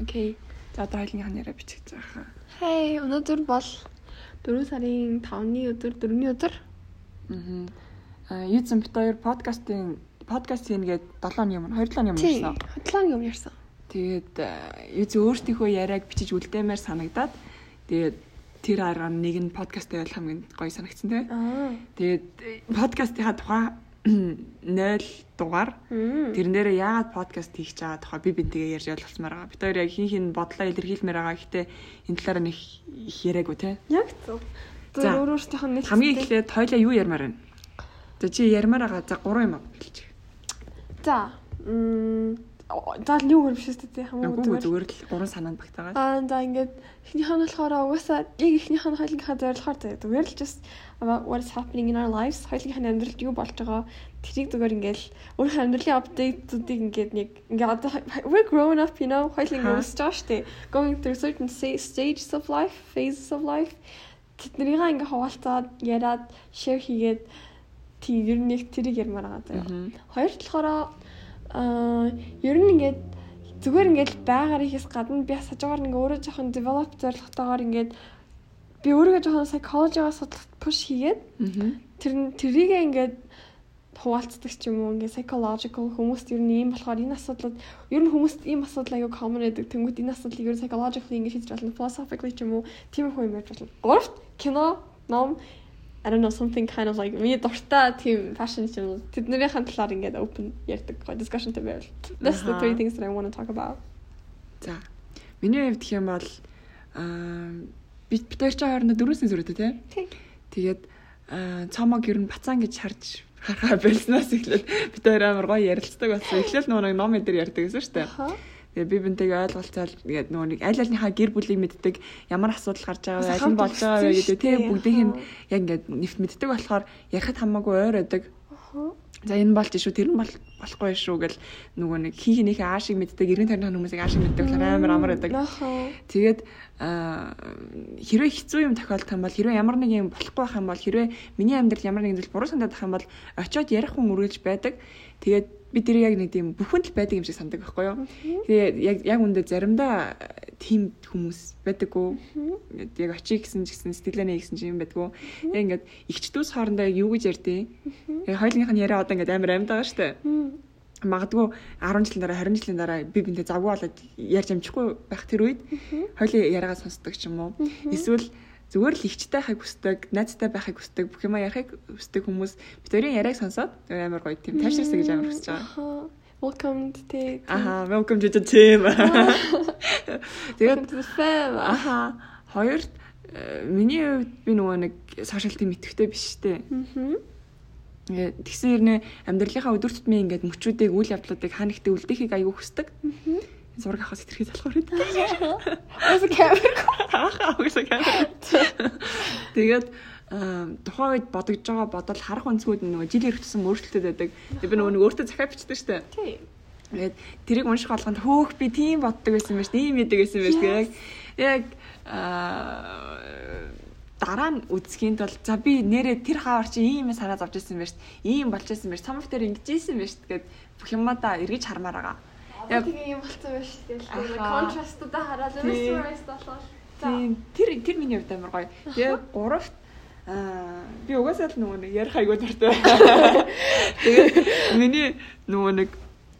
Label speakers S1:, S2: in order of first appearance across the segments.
S1: Окей. За одоо хоёлын яриа бичих заахаа.
S2: Хей, өнөөдөр бол 4 сарын 5-ны өдөр, 4-ний өдөр.
S1: Аа, юу зэн бит хоёр подкастын подкаст хийгээд 7 оны өмнө 2 7 оны өмнө
S2: ярьсан. 7 оны өмнө ярьсан.
S1: Тэгээд юу зэн өөртөөхөө яриаг бичиж үлдээмээр санагдаад тэгээд тэр арга нэг нь подкаст байвал хамгийн гоё санагдсан тий.
S2: Аа.
S1: Тэгээд подкастынхаа тухай 0 дугаар. Тэрэн дээр яагаад подкаст хийх чагаа тухай би бинтгээ ярьж ойлгосмаар байгаа. Бид хоёр яг хин хин бодлоо илэрхийлмээр байгаа. Гэтэ энэ талаараа нэг их яриаггүй те.
S2: Яг зөв.
S1: За,
S2: өөр өөртөөх нь нэг
S1: Хамгийн эхлээд хоёлаа юу ярмаар байна? За чи ярмаар байгаа. За гурван юм хэлж.
S2: За. Мм за л юу шүү дээ хамгийн
S1: Үгүй зүгээр л гурван санаанд багтаагаад.
S2: Аа за ингээд эхнийх нь болохоор угаасаа яг эхнийх нь хоёулынхаа зорилгоор зүгээр л just about what is happening in our lives? Хоёулынхаа амьдралд юу болж байгаа? Тэрийг зүгээр ингээд өөрийнхөө амьдралын апдейтуудыг ингээд нэг ингээд одоо we're growing up you know? Хоёул ингээд өсөж байгаа штэ going through certain stages of life phases of life. Тэднийг ингээд хаваалцаад яриад share хийгээд тийм ер нь нэг тэрийг ярмаар байгаа заяа. Хоёр талаараа аа ер нь ингээд зүгээр ингээд байгаар ихээс гадна би байгаагаар ингээд өөрөө жоохон develop зорилготойгоор ингээд би өөрийгөө жоохон psychology-гаас судлах push хийгээд тэр нь тэрийг ингээд хуваалцдаг ч юм уу ингээд psychological хүмүүст ер нь ийм болохоор энэ асуудлууд ер нь хүмүүст ийм асуудал аягүй common байдаг тэнгууд энэ асуудлыг ер нь psychologically ингээд шийдэж болно philosophically ч юм уу тийм их юм ярьж болно. Гуравт кино, ном I don't know something kind of like миний дуртай тийм fashion юм тэднэрийн талаар ингээд open ярьдаг discussion та байвал. That's the three things that I want to talk about.
S1: За. Миний хувьд гэх юм бол аа би бид хоёр ч хоорондоо дөрөвсөн зүрхтэй тий. Тэгээд цомог ер нь бацаан гэж харж харахаа болсноос эхлээд бид хоёр амар гоё ярилцдаг болсон. Эхлээл нөгөө ном эдэр ярьдаг гэсэн шүү дээ. Тэгээ би бинтэйг ойлголцоод ингээд нөгөө нэг аль альныхаа гэр бүлийг мэддэг ямар асуудал гарч байгаа вэ, аль нь болж байгаа вэ гэдэг тий бүгдийнх нь яг ингээд нэвт мэддэг болохоор ярихад хамаагүй ойр байдаг. За энэ болж шүү тэр нь бол болохгүй шүү гэл нөгөө нэг хин хинийхээ аашиг мэддэг, эргэн тойрны хүмүүсийг аашиг мэддэг болохоор амар амар байдаг. Тэгээд хэрвээ хэцүү юм тохиолдох юм бол хэрвээ ямар нэг юм болохгүй байх юм бол хэрвээ миний амьдрал ямар нэгэн зүйл буруу санагдах юм бол очиод ярих хүн үргэлж байдаг. Тэгээд би тэр яг нэг тийм бүхэнд л байдаг юм шиг сандаг байхгүй юу? Тэгээд яг яг үндэ заримдаа тийм хүмүүс байдаггүй. Ингээд яг очие гэсэн ч гэсэн сэтгэлээ гэсэн ч юм байдаггүй. Яг ингээд ихчдүүс хоорондоо яг юу гэж ярьдیں۔ Яг хоёулынх нь яриа одоо ингээд амар амьд байгаа штэ. Магадгүй 10 жилийн дараа 20 жилийн дараа би бинтээ завгүй болоод ярьж амжихгүй байх тэр үед хоёулын яриагаа сонсдог ч юм уу. Эсвэл зүгээр л ихчтэй хайх хүсдэг, найзтай байхыг хүсдэг, бүх юма ярихыг хүсдэг хүмүүс хоёрын яриаг сонсоод амар гоё тийм тайвширсаа гэж амар хүсэж байгаа.
S2: Welcome to the
S1: Аха, welcome to the team. Тэгээд аха, хоёрт э, миний хувьд би нөгөө нэг сошиал тим итгэвтэй биш штэ.
S2: Мгм.
S1: Ингээд тэгсэн хэрнээ амьдралынхаа өдөр тутмын ингээд мөчүүдийг үйл явдлуудыг хаа нэгтээ үлдээхийг аягүй хүсдэг. Энэ зураг авахаас хэтэрхий залхуур гэдэг.
S2: Ос камер.
S1: Ахаа угсаа камер. Тэгээд тухайн үед бодогдож байгаа бодол харах өнцгүүд нь нөгөө жил хэрэгжсэн өөрчлөлтөд байдаг. Би нөгөө өөртөө захиа бичдэг штэ.
S2: Тий.
S1: Тэгээд тэрийг унших болгонд хөөх би тийм боддог байсан байж, ийм мэддэг байсан байж. Яг яг аа дараа нь үзэхийн тулд за би нэрээ тэр хавар чи ийм юм санаа зовж ирсэн байж, ийм болж ирсэн байж, цамх дээр ингэж ийсэн байж тэгээд бүх юмудаа эргэж хармаар байгаа.
S2: Яг тэгээ юм болцсон байж тэгэл. Контрастуудаа хараад mesmerized болоо. За.
S1: Тийм тэр тэр миний хувьд амар гоё. Тэгээд гуравт аа би угаасаа л нөгөө нэг ярих айгуу дуртай. Тэгээд миний нөгөө нэг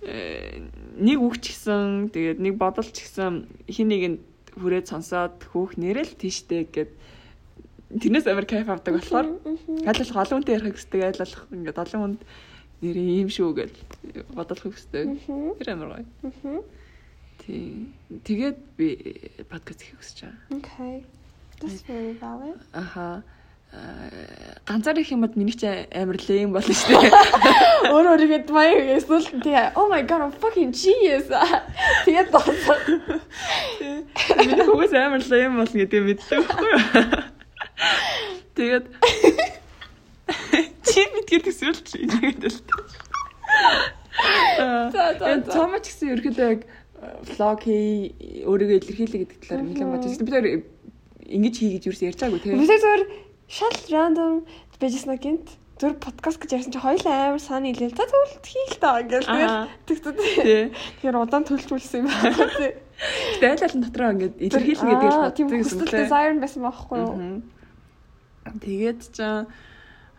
S1: э, нэг үг ч гэсэн тэгээд нэг бодол ч гэсэн хин нэгэнд хүрээд сонсоод хөөх нэрэл тийштэй гэд тэрнээс амар кайф авдаг болохоор аль болох олон хүнтэй ярих гэсдэг аль болох ингээд олон хүнд нэрээ ийм шүү гэж бодолох хүсдэг. Тэр амар гоё. Тийм. Тэгээд би подкаст хийх хүсэж байгаа.
S2: Okay. That's very valid.
S1: Аха. Аа, ганцаар их юмд миний ч амар лэм болно шүү дээ.
S2: Өөрөө өөрийгөө маяг эсвэл тэгээ oh my god I'm fucking genius. Тэгээд дооцоо.
S1: Миний хөөс амар лэм болно гэдэг мэддэг? Тэгээд чи мэдгээр төсөөл чи ингэдэл.
S2: За, за,
S1: Тэгээд
S2: за.
S1: цаамаа ч гэсэн ерөөдөө яг влог хий өөрийгөө илэрхийлэх гэдэг талаар нэлээд бодож байна. Бид хоёр ингэж хий гэж юу ярьж байгаагүй тийм.
S2: Бид зөвөр шал random байжснаа гинт зөв подкаст гэж ярьсан чи хоёулаа амар санаа нийлээл. За тэгвэл хийх таа ингээл тэгэл тэгтээ. Тэгэхээр удаан төлжүүлсэн юм байна тий.
S1: Гэтэ айл алын дотроо ингээд илэрхийлнэ гэдэг л
S2: тийм
S1: боддог юм
S2: хүсэл
S1: лээ.
S2: desire байсан байхгүй юу?
S1: Тэгээд ч аа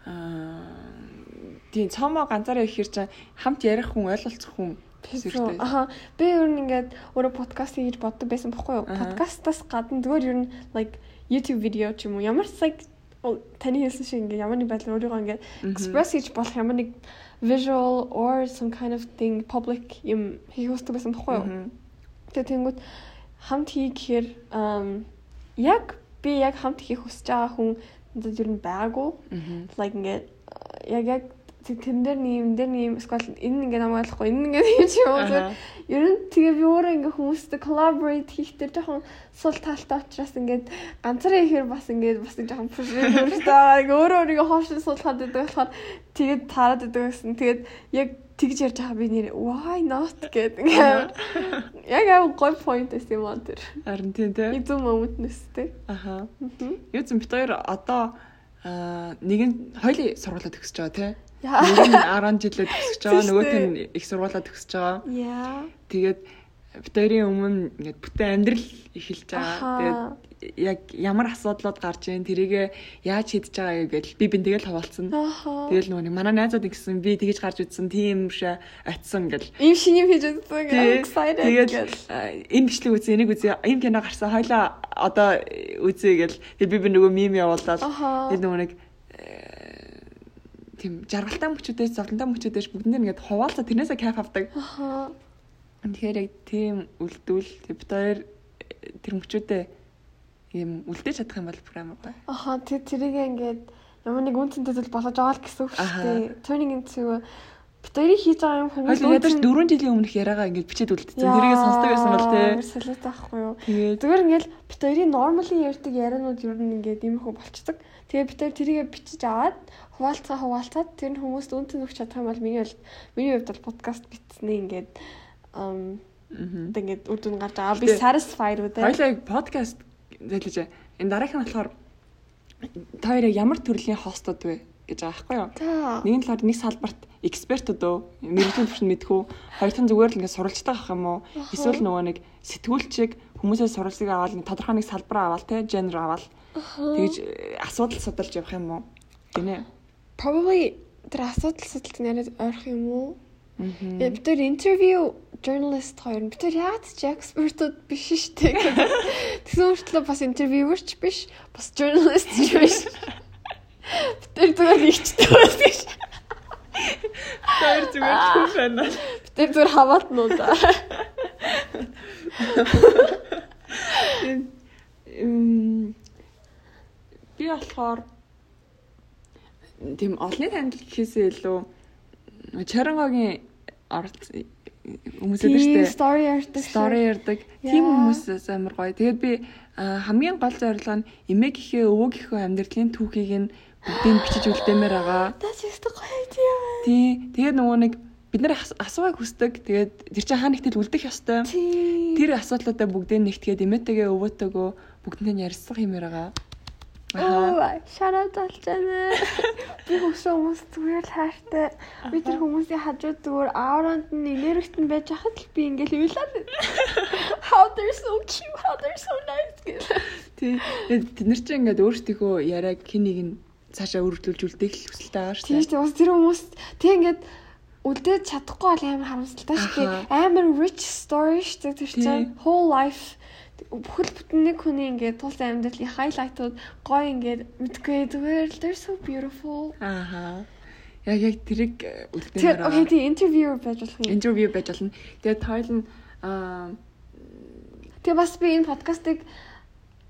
S1: тийм цомоо ганцаараа ихээр ч хамт ярих хүн ойлголцох хүн
S2: Тэгсэн. Аха. Би ер нь ингээд өөрөө подкаст хийж боддог байсан байхгүй юу? Подкастаас гадна зүгээр ер нь like YouTube видео ч юм уу ямар like таны хэлсэн шиг ингээд ямар нэг байдлаар өөрийгөө ингээд express хийж болох ямар нэг visual or some kind of thing public юм хийх хүсдэг байсан байхгүй юу? Тэгээ тэнгууд хамт хий гэхээр яг би яг хамт хийх хүсэж байгаа хүн надад ер нь байгаагүй. Like ингээд uh, яг яг тэн дээр нэм дээр нэм эсвэл энэ ингээд намайг ойлгохгүй энэ ингээд юм чи уу
S1: Аха.
S2: ер нь тэгээ би өөрөө ингээд хүмүүстэй collaborate хийхдээ жоохон сул талтай учраас ингээд ганцаараа ихээр бас ингээд бас жоохон pressure өөрөө өөрийгөө хоошин суулгаад байдаг болохоор тэгээд таарад байдаг гэсэн тэгээд яг тэгж ярьж байгаа би нэр why not гэдэг ингээд яг яг гой point эсэм юм тэр
S1: Харин тийм тий.
S2: эзэн moment нэстэй
S1: Аха. Юу зэн бит хоёр одоо аа нэг нь хоёлын сургуулаа төгсөж байгаа тий.
S2: яа
S1: Нэг нь 10 жилээ төгсөж байгаа,
S2: Тийм
S1: нөгөөх нь их сургуулаа төгсөж байгаа.
S2: яа
S1: Тэгээд бит хоёрын өмнө ингээд бүтэн амьдрал эхэлж байгаа. Тэгээд яг ямар асуудлууд гарч ийн тэрийгэ яаж шийдэж байгаа гэж би бин тэгэл хаваалцсан. Тэгэл нөгөө нэг манай найзууд гэсэн би тэгэж гарч үзсэн тийм шээ атсан гэл.
S2: Ийм шинийг хийж үзсэн.
S1: Тэгээд энэ бичлэг үзье, энийг үзье. Ийм кино гарсан. Хойлоо одоо үзье гэл. Тэгээд би би нөгөө мим явуулаад тэгээд нөгөө нэг э, тийм жаргалтай мөчүүдээс зовлонтой мөчүүдээс бүгд нэг ингээд хуваалцаа тэрнээсээ кайф авдаг. Тэгэхээр яг тийм үлдвэл бид хоёр тэр мөчүүдээ ийм үлдээж чадах юм бол програм гоё.
S2: Аха. Тэр тэрийг ингээд ямар нэг үнцэнтэй зүйл болгож байгаа л гэсэн үг шүү дээ. Turning into битэрийг хийж байгаа юм хүмүүс
S1: ядаж 4 жилийн өмнөх яриагаа ингээд бичээд үлдсэн. Тэрийг сонсдог байсан бол тий.
S2: Салют байхгүй юу? Зүгээр ингээл битэрийн нормали ярьдаг ярианууд ер нь ингээд иймэрхүү болцдог. Тэгээ битэр тэрийгэ бичиж аваад хуваалцаа хуваалцаад тэр нь хүмүүст үнцэн өгч чадах юм бол миний бол миний хувьд бол подкаст бичснээ ингээд ам
S1: мгм.
S2: одоо ингээд үр дүн гарч байгаа. Би satisfied үү те.
S1: Хоёлаа подкаст хэлж энэ дараагийн нь болохоор та хоёроо ямар төрлийн хостод вэ гэж байгаа байхгүй юу?
S2: За.
S1: Нэгэн талаар нэг салбарт экспертүүд үү, мэрэгжлийн төвшин мэдхүү, хоёр дахь нь зүгээр л ингээд сурвалжтай авах юм уу? Эсвэл нөгөө нэг сэтгүүлчиг хүмүүсээс сурвалжийг аваад нэг тодорхой нэг салбараа аваад те, genre аваад тэгэж э, асуудал судалж явах юм уу? Гинэ.
S2: Probably тэр асуудал судалт яриад ойрох юм уу?
S1: Мгм.
S2: Яа, бид тэр интервью journalist хоёр бид тэр яагаад ч экспертууд биш шүү дээ. Тэгсэн мөртлөө бас интервьюерч биш, бас journalist ч биш. Бид тэр зүгээр нэгчтэй байсан гэж.
S1: Хоёр зүгээр хүн байна.
S2: Бид тэр зүгээр хаваатнууд.
S1: Эм, би болохоор тийм олонний танил гэхээсээ илүү Чарангогийн оролц хүмүүсээ
S2: Тийм
S1: дээ
S2: story ярьдаг.
S1: стори ярьдаг тийм
S2: Яа.
S1: хүмүүсээс амар гоё. Тэгээд би хамгийн гол зорилго нь эмээ гэхээ өвөө гэхөө амьдралын түүхийг нь бүгдийг бичиж үлдээмээр байгаа.
S2: That's гоё idea.
S1: Тий. Тэгээд нөгөө нэг бид нар ас- асуугыг хүсдэг. Тэгээд тэр чинь хаа нэгтэл үлдэх ёстой.
S2: Тийм.
S1: Тэр асуудлуудаа бүгдийг нэгтгээд эмээтэйгээ өвөөтэйгөө бүгднийг ярьсан хэмээр байгаа.
S2: Shout out талчаа. Би хөшөө хүмүүс зүгээр л хайртай. Би тэр хүмүүсийн хажууд зүгээр ауранд нь энергитэн байж хахад л би ингээл уйлаад. How they're so cute, how they're so nice гэх.
S1: Тий. Тэд нар чинь ингээд өөрсдийнхөө яриаг хин нэг нь цаашаа өргөдүүлж үлдээх л хүсэлтэй байгаа шүү дээ.
S2: дээ. Бас тэр хүмүүс тэг ингээд үлдээд чадахгүй бол амар харамсалтай шүү дээ. Амар rich story шүү дээ тэр
S1: Тий.
S2: чинь. Whole life бүхэл бүтэн нэг хүний ингээд тулсан амьдралын хайлайтууд гоё ингээд мэдгүй зүгээр л they're so beautiful.
S1: Ааха. Яг яг тэрийг
S2: Тэр
S1: үлдээмээр
S2: окей
S1: байгаа.
S2: тийм интервью байж болох юм.
S1: Интервью байж болно. Тэгээд тойл нь аа
S2: Тэгээ бас би энэ подкастыг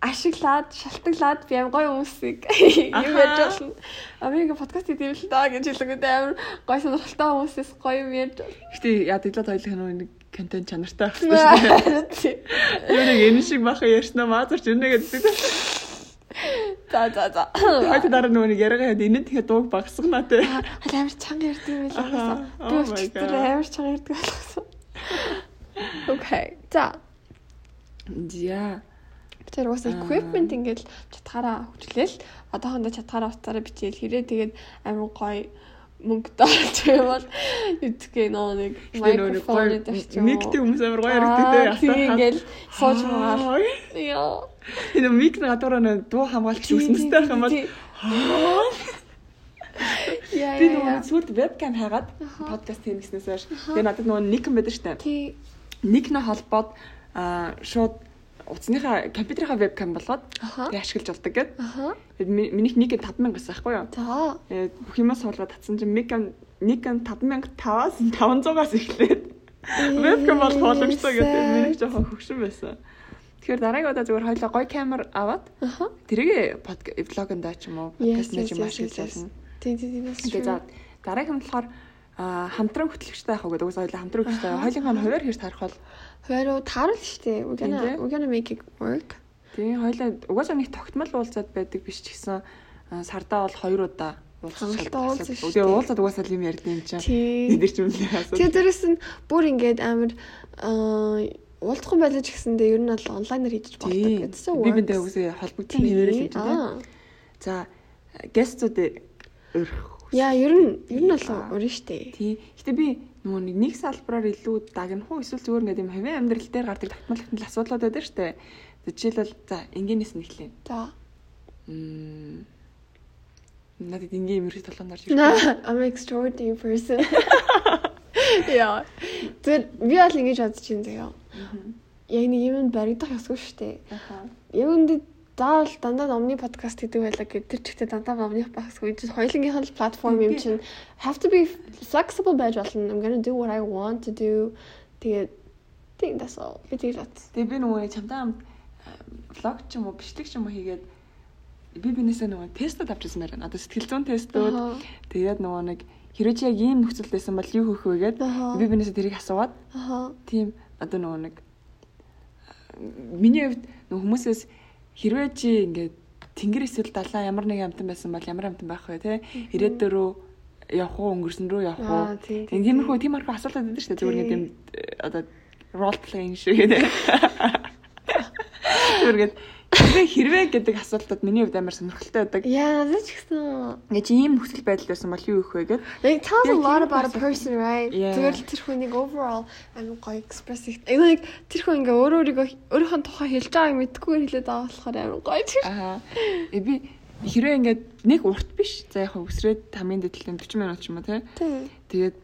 S2: ашиглаад, шалтгаглаад би амар гоё хүмүүсийг юм ярьж болно. А би ингээ подкаст хийдэг л даа гэж хэлэнгүүт амар гоё сонирхолтой хүмүүсээс гоё юм ярьж болно.
S1: гэтээ яадаг л тойлох нэг контент чанартай байх хэрэгтэй. Юу нэг энэ шиг баха ярьснаа маазарч өнө гэдэг.
S2: За за за.
S1: Хойд дараа нөгөө нэг яриагаа хэд энэ тэгэхээр дууг багсгана те.
S2: Хал амар чанга ярьдаг юм байлаа. Би
S1: Oh my
S2: өчтөр амар чанга ярьдаг байлаа. Окей. За.
S1: За.
S2: Тэр уус equipment ингээл чатгаараа хөгжлөөл одоохондоо чатгаараа уцаараа бичээл хэрэг тэгээд амин гоё мөнгө доолж байвал үтгэе нөө нэг микрофон юм.
S1: Миктэй хүмүүс амар гоё яригддаг
S2: тийм ингээл сууж магаар. Яа.
S1: Энэ мик на гадуураа дуу хамгаалч үснэстэй байх юм бол
S2: Яа.
S1: би нөгөө сүлд вебкам хайгаад подкаст хийх гэснээс хойш тэгээ надад нөгөө никэн байдаг штэ.
S2: Тий.
S1: Никнэ холбоод аа шууд утасныхаа компьютерийнхаа вебкам болгоод
S2: Аха.
S1: тэгээ ашиглаж болдог гэд. Минийх нэг 5000 гэсэн байхгүй юу?
S2: За.
S1: Э, бүх юмаа суулгаад татсан чинь Nikon Nikon 5500-аас 500-аас эхлээд вебкам болох боломжтой гэдэг миний жоохон хөвшин байсан. Тэгэхээр дараагийн удаа зүгээр хоёлаа гоё камер аваад тэрийг влогонд ч юм уу подкаст нэг юм ашиглаж болно.
S2: Тий, тий, тий, that's
S1: Тэгээ
S2: true.
S1: за дараагийн болохоор хамтран хөтлөгчтэй авах гэдэг. Угсаа хоёлаа хамтран хөтлөгчтэй. Хоёулынхаа нь хуваар хэрэг тарах бол
S2: Хөөе таарал штэ.
S1: Тийм,
S2: gonna we're gonna make it work.
S1: тэгээ хоёлаа угаасаа нэг тогтмол уулзаад байдаг биш ч гэсэн аа, сардаа бол хоёр удаа
S2: шүү
S1: Тэгээ уулзаад угаасаа юм ярьдсан юм чинь.
S2: Тий.
S1: Эдгээр ч юм л асуу.
S2: Тэгээ дээрэс нь бүр ингээд амар уулзахгүй байлаа ч гэсэндээ ер нь бол онлайнаар хийж болдог гэдэг. So
S1: Би
S2: works.
S1: үгүй холбогдсон хэвээрэл юм чинь. За гестүүд өрх.
S2: Яа, ер нь ер нь бол өрн штэ.
S1: Тий. Гэтэ би нөгөө нэг салбараар илүү дагнах уу эсвэл зүгээр ингээд юм хавийн амьдрал дээр гардаг тогтмол тогтмол асуудлууд байдаг штэ. За, Жишээлбэл за энгийнээс нь эхлэе.
S2: За.
S1: Мм. Надад энгийн юм хэрэг толгонд орж ирсэн.
S2: I'm extraordinary person. Яа. Тэр би бол ингэж бодож байна заяа. Яг нэг юм баригдах ёсгүй штэ.
S1: Аха.
S2: Яг үндэ заавал дандаа номны подкаст гэдэг байлаа гэдэг тэр чигтээ дандаа номны подкастгүй чинь хоёулынгийн л платформ юм чинь have to be flexible байж болно. I'm gonna do what I want to do. Тэгээд think that's all. Би тэгээд бат.
S1: Тэгээ би нөгөө чамтай хамт влог ч юм уу бичлэг ч юм уу хийгээд би бинээсээ нөгөө тестүүд авчихсан байна. Одоо сэтгэл зүйн тестүүд тэгээд нөгөө нэг хэрвээ чи яг ийм нөхцөл байсан бол юу хийх вэ
S2: Аха.
S1: би бинээсээ тэрийг асуугаад
S2: Аха.
S1: тийм одоо нөгөө нэг миний хувьд нөгөө хүмүүсээс хэрвээ чи ингээд тэнгэр эсвэл далаа ямар нэгэн амтан байсан бол ямар амтан байх вэ те? Ирээдүйн рүү явах уу өнгөрсөн рүү явах уу?
S2: Тийм, тийм,
S1: тиймэрхүү тиймэрхүү асуултууд байдаг шүү дээ. Зүгээр ингээд юм одоо role playing шиг гэдэг. Зүгээр ингээд хэрвээ хэрвээ гэдэг асуултууд миний хувьд амар сонирхолтой байдаг
S2: Яа, надад ч гэсэн
S1: ингээд чи ийм нөхцөл байдал байсан бол юу хийх вэ гэд
S2: Like it tells a lot about a person, right? Зүгээр л тэр хүнийг overall амин гоё express их. Like тэр хүн ингээ өөрөө өөрийгөө өөрийнхөө тухай хэлж байгааг мэдгүй хэлээд байгаа болохоор амин гоё тэр.
S1: Аа. Э би хэрвээ ингээд нэг урт биш. За яг өсрээд тамийн дэтлэн 40 минут ч юм уу.
S2: Тий.
S1: Тэгээд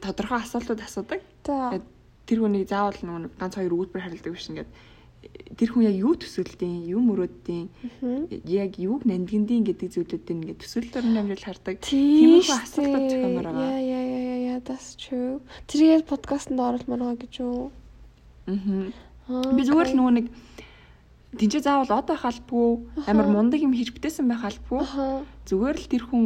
S1: тодорхой асуултууд асуудаг. Тэгээд тэр хүнийг заавал нэг ганц хоёр өгүүлбэр хариулдаг биш ингээд тэр хүн яг юу төсөөлдөйн, юу мөрөөддөйн, яг юуг нандиндийн гэдэг зүйлүүд нь ингээд төсөөлөл орны амьдрал хардаг. Тиймэрхүү асуултууд зохиомоор байгаа.
S2: Яа яа яа яа that's true. Тэр яг подкастт оруулмаар байгаа гэж юу?
S1: Аа. Би зүгээр л нөгөө нэг тэнцээ заавал одоо халбгүй амар мундаг юм хийж битээсэн байх халбгүй. Зүгээр л тэр хүн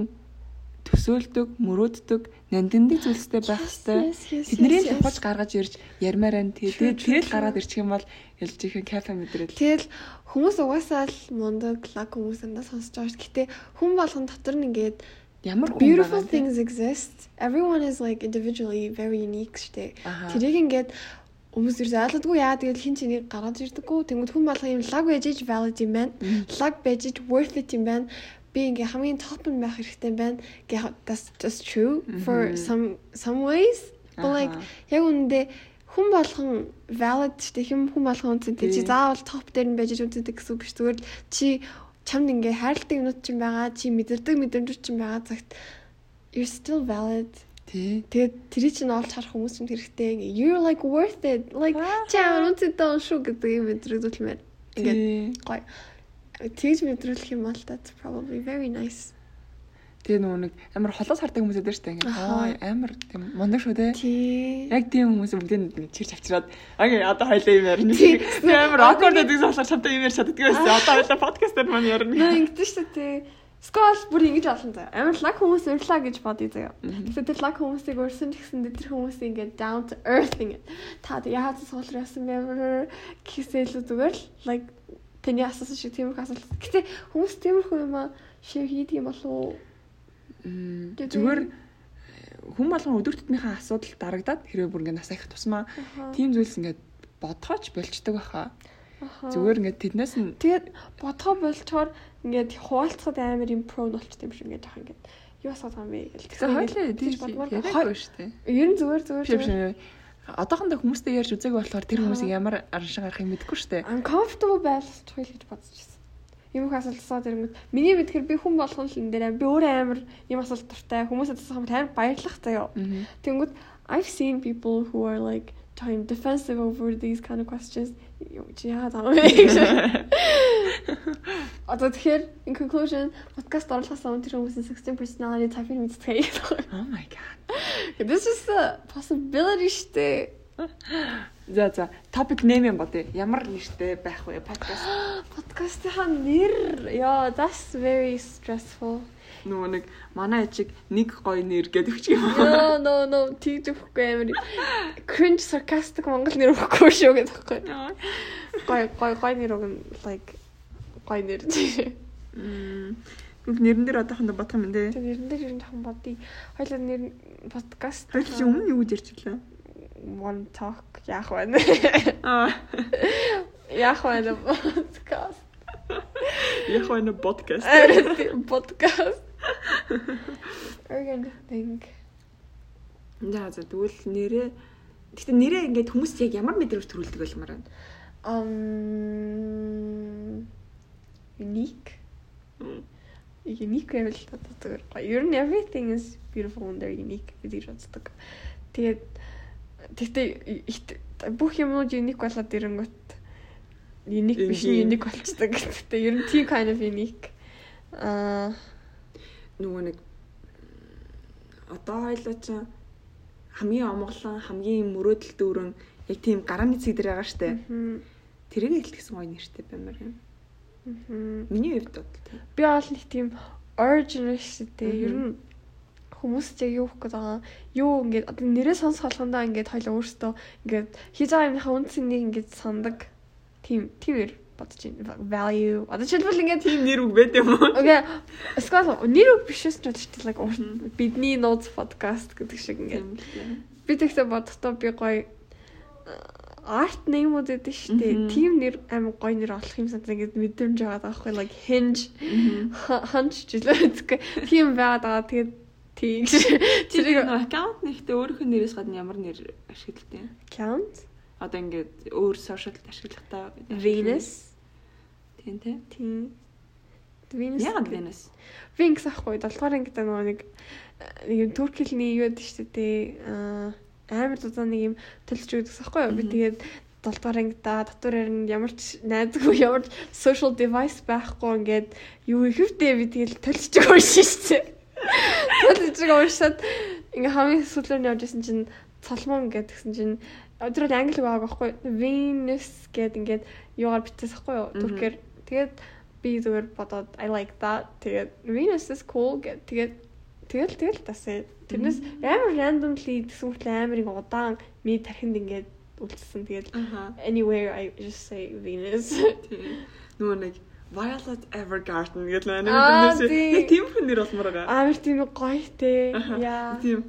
S1: төсөөлдөг, мөрөөддөг, нандиндаг зүйлстэй байх хэвээр тэднийг тохож гаргаж ирж ярмаар байна. Тэгээд тэгэл гараад ирчих юм бол ялж ихэн кафе мэдрэл.
S2: Тэгэл хүмүүс угаасаа л мундаг лаг хүмүүс андаа сонсож байгаа шүү. Гэтэ хүн болгон дотор нь ингээд
S1: Ямар
S2: beautiful things exist. Everyone is like individually very unique штэ. Тэрийг ингээд хүмүүс ерөөс ойлгодгүй яа тэгэл хин чиний гаргаж ирдэггүй. Тэнгүүд хүн болго юм лаг байж иж valid юм байна. Лаг байж иж worth it юм байна. Би ингээ хамгийн топ нь байх хэрэгтэй байна. That's just true for some some ways. But like яг үндэ хүн болгон valid штэ хэм хүн болгон үнцэнтэй чи заавал топ дээр нь байж үнцэнтэй гэсэн үг биш зүгээр л чи чамд ингээ хайрладаг юмнууд ч юм байгаа чи мэдэрдэг мэдрэмжүүд ч юм байгаа цагт you're still valid. Тэгээд тэрий чинь олж харах хүмүүс юм хэрэгтэй. You're like worth it. Like чам үнцэтэй шүү гэдэг юм мэдрэгдүүлмээр. Ингээд гоё. Тэгж мэдрүүлэх юм бол that's probably very nice.
S1: Тэгээ нөгөө нэг амар холоос хардаг хүмүүс өдөр штэ ингээд. Аа амар тийм мундаг шүү те. Яг тийм хүмүүс бүгдийг чирч авчираад окей одоо хоёлаа юм ярина. Амар awkward гэдэг болохоор чамтай юм ярь чаддаг байсан. Одоо хоёлаа подкастер маань ярина.
S2: Нөө ингэдэж шүү дээ. Скол бүр ингэж олон заяа. Амар лаг хүмүүс урьлаа гэж бодъё заяа. Тэгэхээр тэр лаг хүмүүсийг урьсан гэсэн тэр хүмүүс ингээд down to earth ингэ. Та яагаад суулраа яасан бэ? Кисэл зүгээр л like тэний асуусан шиг тиймэрхүү асуулт. Гэтэ хүмүүс тиймэрхүү юм аа share хийдэг юм болов уу?
S1: Зүгээр э, хүн болгон өдөр тутмынхаа асуудал дарагдаад хэрвээ бүр ингээд нас их тусмаа тийм зүйлс ингээд бодгооч болчдөг баха.
S2: Аха.
S1: Зүгээр ингээд тэднээс нь
S2: Тэгээд бодгоо болчоор ингээд хуваалцахад амар юм про болчт юм шиг ингээд яах ингээд юу асуух юм бэ
S1: тэгэхээр
S2: тэгж
S1: тийж
S2: бодмоор
S1: яриаггүй шүү дээ.
S2: Ер нь зүгээр зүгээр.
S1: Одоохондоо хүмүүстэй ярьж үзег болохоор тэр хүмүүсийг ямар араншин гарахыг мэдэхгүй шүү дээ.
S2: uncomfortable байлж хөл гэж бодож байсан. Юм их асуултсаа тэрэнгүүт миний мэдхээр би хүн болгон л энэ дээр би өөрөө амар юм асуулт дуртай хүмүүсээс асуух юм амар баярлах.
S1: Мгм.
S2: Тэнгүүт I've seen people who are like trying defensive over these kind of questions. Чи яа таа вэ? Одоо тэгэхээр in conclusion podcast оруулахаас өмнө тэр хүмүүсийн 16 personality type-ыг мэдтгэе.
S1: Oh my god.
S2: This is a possibility штэ.
S1: За за topic name юм бодъё. Ямар нэртэй байх вэ podcast?
S2: Подкастын нэр яа that's very stressful.
S1: Нөгөө нэг манай ачиг нэг гоё нэр гэдэг ч юм.
S2: No no no тийж өгөхгүй амар cringe sarcastic монгол нэр өгөхгүй шүү гэдэг байхгүй. Гой гой гой нэр өгн like гой нэр.
S1: Мм. Нэрэн дээр одоохондоо бодох юм.
S2: Тэр нэрэн дээр юм жоохон бодъё. Хоёлаа нэр подкаст
S1: чи өмнө юу гэж ярьчихлаа?
S2: One talk яах вэ?
S1: Аа.
S2: Яах вэ подкаст?
S1: Яг байна podcast.
S2: Подкаст. Are you gonna think?
S1: За за тэгвэл нэрээ Гэтэ нэрээ ингээд хүмүүс яг ямар мэдрэмж төрүүлдэг байлмаар байна.
S2: Um unique. Unique байвал одоо зүгээр гоё. Ер нь everything is beautiful and they're unique гэж боддог. Тэгээд тэгтээ бүх юмнууд unique болоод ирэнгүүт unique биш unique болчдөг. Тэгтээ ер нь team kind of unique. Аа
S1: Нөгөө нэг одоо хоёлоо ч хамгийн омглон, хамгийн мөрөөдөл дүүрэн яг тийм гарааны цэг дээр байгаа штэ. Тэрийг хэлтгэсэн гоё нэртэй баймаар юм. Миний хувьд бодлоо.
S2: би бол нэг тийм original.
S1: Мгм.
S2: Ер нь хүмүүс яг юу хөх гэдэг байгаа юу ингээд одоо нэрээ сонсох болгондоо ингээд хоёул өөртөө ингээд хийж байгаа юмнийхаа үндсэнийг ингээд сандаг тийм тиймэр бодож байна. Value. Одоо жишээлбэл ингээд
S1: Тийм нэр үг байд юм уу?
S2: Окей. Эсвэл нэр үг биш шүү дээ. Like урт-
S1: Мгм.
S2: бидний notes podcast гэдэг шиг ингээд
S1: Тийм
S2: би тэгтээ бодохдоо би гоё арт неймүүд гэдэг шүү дээ. Тим нэр амар гоё нэр олох юм санагдаа ингээд мэдрэмж байгаа даахгүй like hinge
S1: Мгм.
S2: ханч жилээдгүй тийм байгаад байгаа. Тэгээд тийм
S1: Тэр аккаунт нэгтээ өөрийнх нь нэрээс гадна ямар нэр ашигладаг юм?
S2: count
S1: Одоо ингээд өөр сошиалд ашиглахтаа
S2: Venus
S1: Тийм тий.
S2: тийм Venus
S1: Яагаад Venus?
S2: Venus ахгүй 7 дугаар ангид нөгөө нэг нэг юм турк хэлний юу гэдэг шүү дээ. Аа амар дудаа нэг юм төлж өгдөгс ахгүй юу? Би тэгээд 7 дугаар ангидаа татвараар нь ямар ч найзгүй ямар social device байхгүй ингээд юу ихэвтэй би тэгэл төлж өгсөн шүү дээ. Төлж өгсөн ингээ хамгийн сүүлээр нь явж исэн чинь цолмон гэдгсэн чинь өдрөл англи байгааг байхгүй Venus гэд ингээд юугаар бичсэн ахгүй юу?
S1: Мгм.
S2: Туркээр тэгээд би зүгээр бодоод I like that. Тэгээд Venus is cool гэд тэгээд тэгэл тэгэл тасаа. Тэрнээс амар randomly гэсэн хүртэл амар ингээ удаан ми тархинд ингээд үлдсэн. Тэгээд anywhere I just say Venus.
S1: Нөгөө нэг Violet Evergarden гэдэг нэрнээс
S2: тийм.
S1: яг тийм хүн нэр болмоор байгаа.
S2: Амар тийм гоё те. Яа.
S1: Тийм.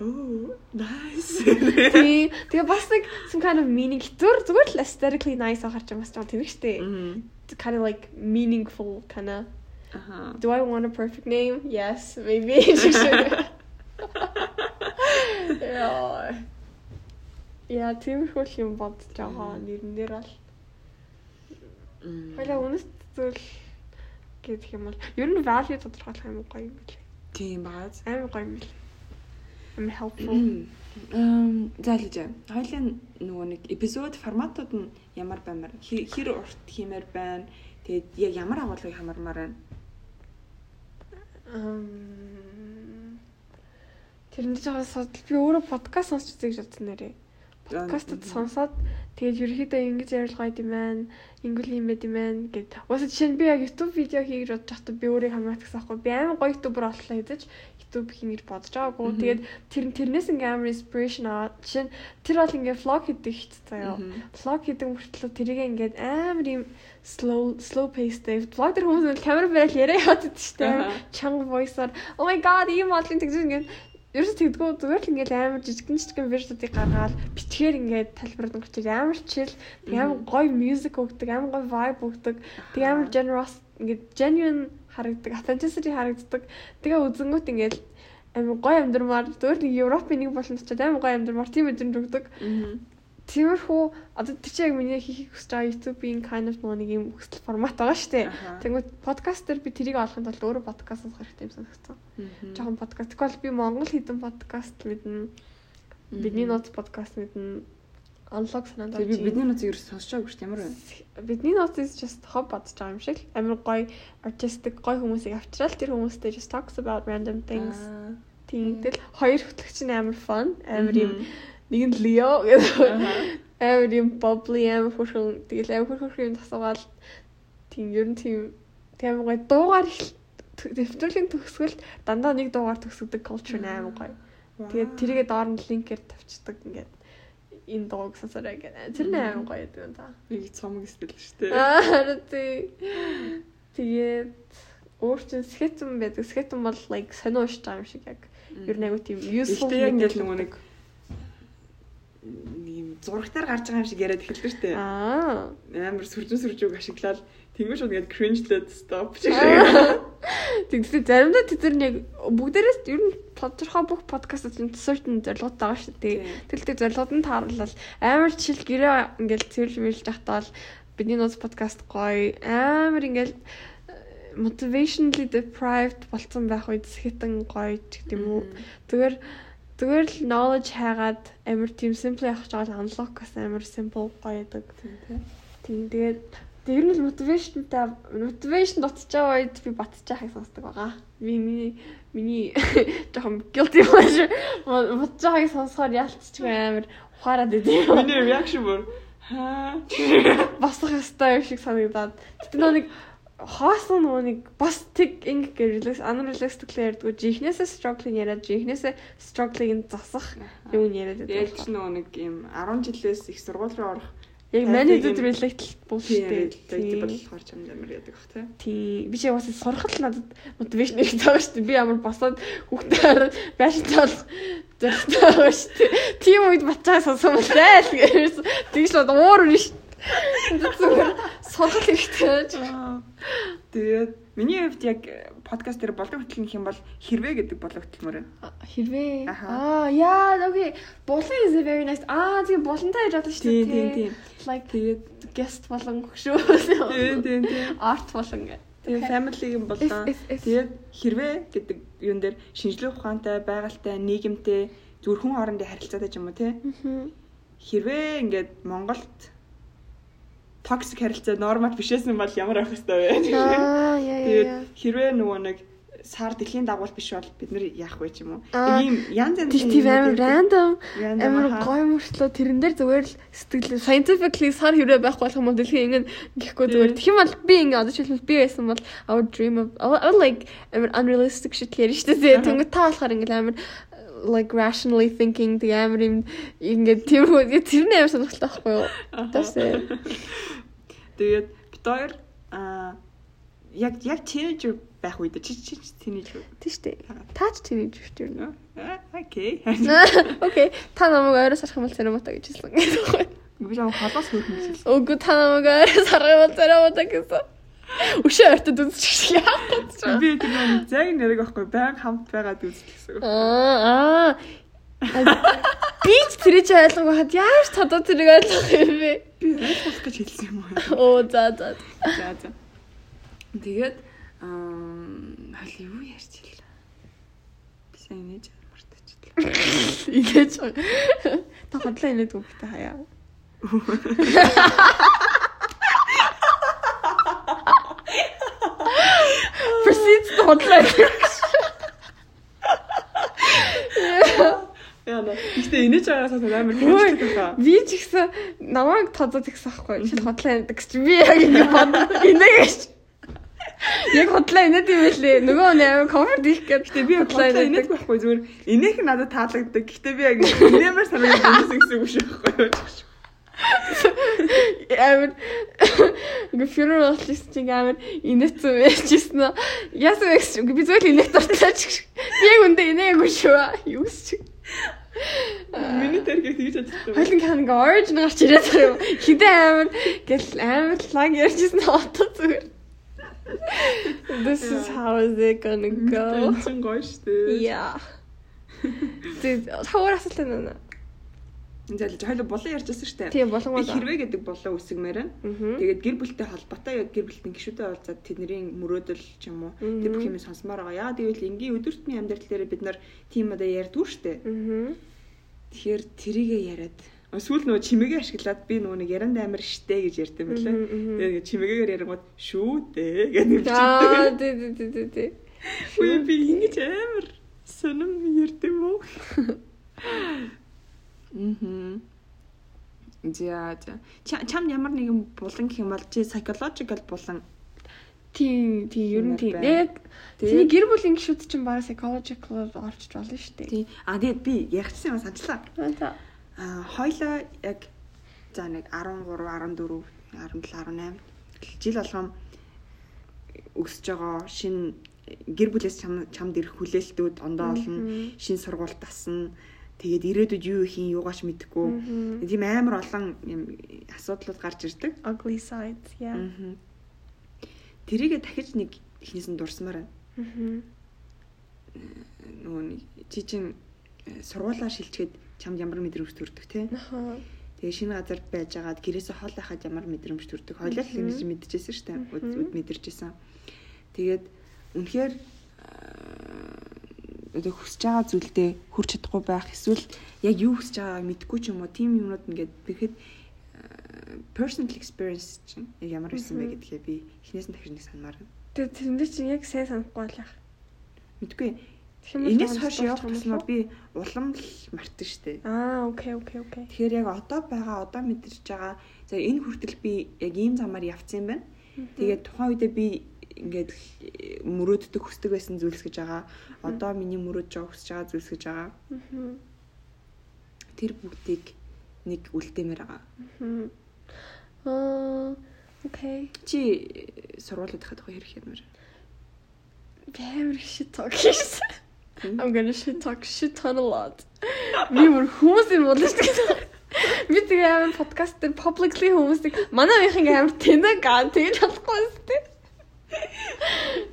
S1: Oh, nice.
S2: Тийм. Тэгээ бас нэг some kind of meaning зүгээр зүгээр л aesthetically nice ахарч юм бас жоо тийм штэ. Kind of like meaningful kind of
S1: Аха.
S2: Do I want a perfect name? Yes, maybe. Яа. Яа, тиймэрхүү л юм бодож байгаа нэрнээр бол.
S1: Мм.
S2: Хойлоо үнэт зүйл гэдэг юм бол ер нь value тодорхойлох юм гоё юм билээ.
S1: Тийм бааз.
S2: Амар гоё юм билээ. Амар helpful.
S1: Эм зайлж. Хоёлын нөгөө нэг эпизод форматууд нь ямар баймаар хэр урт хиймээр байна. Тэгээд яг ямар агуулгыг хамаармаар байна.
S2: Ам Тэрнээ жоо содл би өөрөө подкаст сонсч үзье гэж бодсон нэрээ. Подкастд сонсоод тэгээд ерөөхдөө ингэж ярилцгаа юм байна. Ингүүл юм байт юм байна гэд. Уусаа жишээ нь би яг YouTube видео хийх гэж бодож байхдаа би өөрийг хамгаалах гэсэн аахгүй. Би амар гоё YouTuber боллоо хэзэж YouTube хийх гэж бодож байгаагүй. Тэгээд тэр тэрнээс ингээм амар inspiration аваад жишээ нь тэр бол ингээ vlog хийдэг дээ заяа. Vlog хийдэг мөртлөө тэрийг ингээд амар юм slow slow paceтэй vlog дээр хүмүүс камер бариад яриа яваад байдаг шүү дээ. Чанга voice-аар oh my god ийм модлын тэгж ингээд ерөөс тэгдэггүй зүгээр л ингээл амар жижигэн жижигэн версүүдийг гаргаад бичгээр ингээд тайлбардаг учраас амар чил амар гоё music өгдөг амар гоё vibe өгдөг. Тэг амар generous ингээд genuine харагддаг authenticity харагддаг. Тэгээ үзэнгүүт ингээд амар гоё амьдрмаар зүгээр нэг Европын нэг болон очиад амар гоё амьдрмаар тийм мэдрэмж өгдөг Тиймэрхүү одоо тэр чинь яг миний хийх хүсэж байгаа YouTube-ийн kind of нэг юм хүсэл формат байгаа шүү дээ. Тэгмээ подкаст дээр би тэрийг олохын тулд өөрөө подкаст сонсох хэрэгтэй юм санагдсан. Жохон подкаст. Тэгвэл би Монгол хідэн подкаст мэднэ. Бидний ноц подкаст мэднэ. Unlock санаанд
S1: орж. Би бидний ноцыг ерөөс сонсчаагүй шүү дээ. Ямар вэ?
S2: Бидний ноц is just hop бодож байгаа юм шиг. Амар гоё artistic гоё хүмүүсийг авчраад тэр хүмүүстэй just talks about random things. Тийм. Тэгэл хоёр хөтлөгч нь амар fun, амар юм нэг нь Leo гэдэг амар юм bubbly амар хөрхөн тэгэл амар хөрхөн юм тасуугаал тийм ер нь тийм тийм гоё дуугаар их нэвтрүүлгийн төгсгөл дандаа нэг дуугаар төгсгдөг culture амар гоё. Тэгээд тэрийгээ доор нь линкээр тавьчихдаг ингээд энэ дууг сонсорой гэдэг. Тэр нь амар гоё гэдэг юм да.
S1: Би цомог стил шүү дээ.
S2: Аа тий. Тэгээд өөр чин скетэн байдаг. Скетэн бол like сонио уушж байгаа юм шиг яг. Ер нь айгу тийм
S1: useful. Ингээд нөгөө нэг ийм зурагтаар гарч байгаа юм шиг яриад эхэлдэг шүү дээ. Аа. Амар сүржин сүржүүг ашиглаад тэгмээ шууд ингээд cringe-лээд stop шиг.
S2: Тэгвэл заримдаа тэд нар яг бүгдээрээс ер нь тодорхой бүх подкастууд нь certain зорилготой байгаа шүү дээ. Тэгэл тэг зорилгод нь тааруулаад амар жишээл гэрээ ингээд цэвэрлж мэлж тахтаал бидний нууц подкаст гоё амар ингээд э, motivationally deprived болцсон байх үед хитэн гоё гэх юм уу. Зүгээр Зүгээр л knowledge хайгаад амар тийм simple явах гэж байгаа unlock бас амар simple гоё байдаг. Тийм тэгээд Тэр нь motivationтай motivation байгаа үед би батж байхыг сонсдог байгаа. Би миний миний жоохон guilty pleasure батж байхыг сонсохоор ялцчих амар ухаарад идэв.
S1: Миний reaction бүр хаа
S2: басах ёстой юм шиг санагдаад. Тэгтээ нэг хоосон нөгөө нэг бас тэг ингэ relax unrealistic-лээ ярьдгүй жихнээсээ struggling яриад жихнээсээ struggle-ыг засах юм яриад
S1: байдаг. Яг ч нөгөө нэг юм 10 жилээс их сургууль руу орох
S2: Яг managed related bullshit
S1: тийм болохоор ч юм ямар яадаг бах тий.
S2: Тий. Би чи бас сурахад л надад мотивашн их байгаа шүү дээ. Би ямар босоод хүүхдээ байшинтай бол зоригтой байгаа шүү дээ. Тийм үед бацаа сонсом л зайл гэж. Тэгж бод уур биш. Зүгээр сурах хэрэгтэй.
S1: Тэгээд миний хувьд яг подкаст дээр болдог хөтөл нөх юм бол хэрвээ гэдэг болдог хөтөлмөр байна.
S2: Хэрвээ. Аа, яа, окей. Булан is a very nice. Аа, тийм булантай гэж бодлоо шүү
S1: дээ. Тийм, тийм.
S2: Like тэгээд guest болон хөшөө.
S1: Тийм, тийм, тийм.
S2: Art болон гэ.
S1: Тэгээ family юм болоо. Тэгээд хэрвээ гэдэг юун дээр шинжлэх ухаантай, байгальтай, нийгэмтэй зүрхэн хоорондын харилцаатай ч юм уу те. Хэрвээ ингээд Монголд токсик харилцаа нормал бишээсэн бол ямар байх хэвээр
S2: яа. Тэгээд
S1: хэрвээ нөгөө нэг сар дэлхийн дагуул биш бол бид нар яах вэ ч юм уу. Ийм янз янзын
S2: тийм амар random амар гой мөртлөө тэрэн дээр зүгээр л сэтгэл scientifically сар хэрвээ байх болох юм бол дэлхийн ингэн гэхгүй зүгээр тэгэх юм бол би ингэ одоо жишээлбэл би байсан бол I would dream of I would like амар unrealistic shit шүү дээ. Тэнгүү та болохоор ингэ амар like rationally thinking тэг амар юм ингээд үү тэр нь амар сонирхолтой байхгүй юу? That's it.
S1: Тэгээд бид хоёр аа яг яг teenager байх үед чи чи teenager
S2: тийм шүү дээ. Та ч teenager шүү дээ.
S1: Окей.
S2: Окей. Та намайг ойроос харах юм бол церемонта гэж хэлсэн.
S1: Би жаа холоос хөрхөн хэлсэн.
S2: Үгүй та намайг ойроос харах юм бол церемонта гэсэн. Өшөө ортод үзчих яах гэж.
S1: Би тэр нэг зэг нэрэг байхгүй баян хамт байгаад үзэх гэсэн.
S2: Аа. Би ч тэрийг ойлгоогүй хад яаж тодоо тэрийг ойлгох юм бэ?
S1: Би ойлгох гэж хэлсэн юм уу?
S2: Оо за за.
S1: За за. Тэгээд аа хал юу ярьж хэлээ. Би сайн нэж мартчихлаа.
S2: Игэж. Та хотлоо инээд үгтэй хаяа. Proceeds to хотлоо.
S1: Яна. Гэхдээ инээж байгаас амар хэмжлэг байна.
S2: Би ч ихсэн намайг тодод ихсэн ахгүй. Чи хотлоо гэдэг чи би яг ингэ бодно. Инээгээш. Яг хотлоо инээд юм байлээ. Нөгөө нь амар комфорт их.
S1: Гэтэ би хотлоо инээд байхгүй зүгээр инээх нь надад таалагддаг. Гэтэ би яг инээмэр санагдаж байсан гэсэн үг шүү байхгүй юу?
S2: Ингээ funeral болчихсон чинь амар инээцэн байжсэн нөө. Яасан вэ гэж би зөвхөн инээд дуртаач. Би яг үндэ инээгүй шүү. Юу ч.
S1: Миний тэргээ тэгж ажилласан.
S2: Хойлон кан ингээ origin гарч ирээд байгаа юм. Хідээ амар гэл амар лаг ярьжсэн отоо зүгээр. This is how is it gonna go?
S1: Тэнцэн гоё штэ.
S2: Yeah. Тэг хавар асуулт байна.
S1: Ингээл хоёул булан ярьжсэн штэ.
S2: Тийм болон
S1: Би
S2: бол.
S1: хэрвээ гэдэг булан үсгмээр.
S2: Мгм.
S1: Тэгээд гэр бүлтэй холбоотой яг гэр бүлтэн гişүүдээ уулзаад тэдний мөрөөдөл ч юм уу тэр бүх юм сонсомоор байгаа. Яагаад гэвэл энгийн өдөр тутмын амьдрал дээр бид нар тийм удаа ярьдгүй штэ.
S2: Мгм.
S1: Тэгэхээр тэрийгээ яриад сүүл нөгөө чимээгээ ашиглаад би нөгөө нэг яранд амир штэ гэж юм.
S2: Мгм, мгм.
S1: Тэгээд чимээгээр ярингууд шүү дээ гэдэг
S2: Аа
S1: бичдэг.
S2: тий тий тий тий тий.
S1: Үгүй би ингэж амир сонирм ярьд Мм. За за. Ча- Чамд ямар нэгэн булан гэх юм бол чи psychological булан
S2: Тийм тийм ер нь тийм. Яг тийм гэр бүлийн гişүүд чинь бараа psychological орчиж болно шүү дээ.
S1: тий. А тэгээд би ягчсан юм санчлаа.
S2: Аа
S1: хоёлаа яг за нэг 13, 14, 17, 18 жил болгоом өсөж байгаа шин гэр бүлээс чам чамд ирэх хүлээлтүүд ондоо олно. Шин сургуульд тасна. Тэгээд ирээдүйд юу хийн юугаач мэдэхгүй. Тийм амар олон юм асуудлууд гарч ирдэг.
S2: Ugly sides. Yeah.
S1: Тэрийгэ дахиж нэг ихнээс нь дурсамаар байна. Нөгөө нэг чи чин э, сургуулаа шилжчихэд чамд ямар мэдрэмж төрдөг те. Тэгээ шинэ газарт байж агаад гэрээсээ хол байхад ямар мэдрэмж төрдөг. Хойлол ингэж мэдчихсэн шүү дээ. Үд мэдэрчсэн. Тэгээд үнэхээр э, одоо хүсэж байгаа зүйлдээ хүрч чадахгүй байх эсвэл яг юу хүсэж байгааг мэдгүй ч юм уу тийм юмнууд ингээд тэгэхэд э, personal experience чинь ямар байсан бэ гэдгээ би эхнээс нь дахиж нэг санамаар.
S2: Тэгээ тэрэндээ чинь яг сайн санахгүй байх.
S1: Мэдгүй. Энэс хойш явах тусмаа би улам л мартсан шүү дээ.
S2: Аа, окей, окей, окей.
S1: Тэгэхээр яг одоо байгаа, одоо мэдэрч байгаа. За энэ хүртэл би яг ийм замаар явцсан юм байна. Тэгээд тухайн үедээ би ингээд мөрөөддөг хүсдэг байсан зүйлс гэж байгаа. Одоо миний мөрөөдж байгаа хүсэж байгаа зүйлс гэж байгаа. Тэр бүгдийг нэг үлдээмээр байгаа.
S2: Аа, окей.
S1: Чи сургууль дахад байгаа хэрэг юмэр.
S2: Very shit talk хийсэн. I'm gonna shit talk shit ton a lot. Би мөр хүмүүс юм шүү дээ. Би тэгээ амар подкаст дээр publicly хүмүүсийг манай их ингээм амар тэнэг гаа тэгж болохгүй шүү дээ.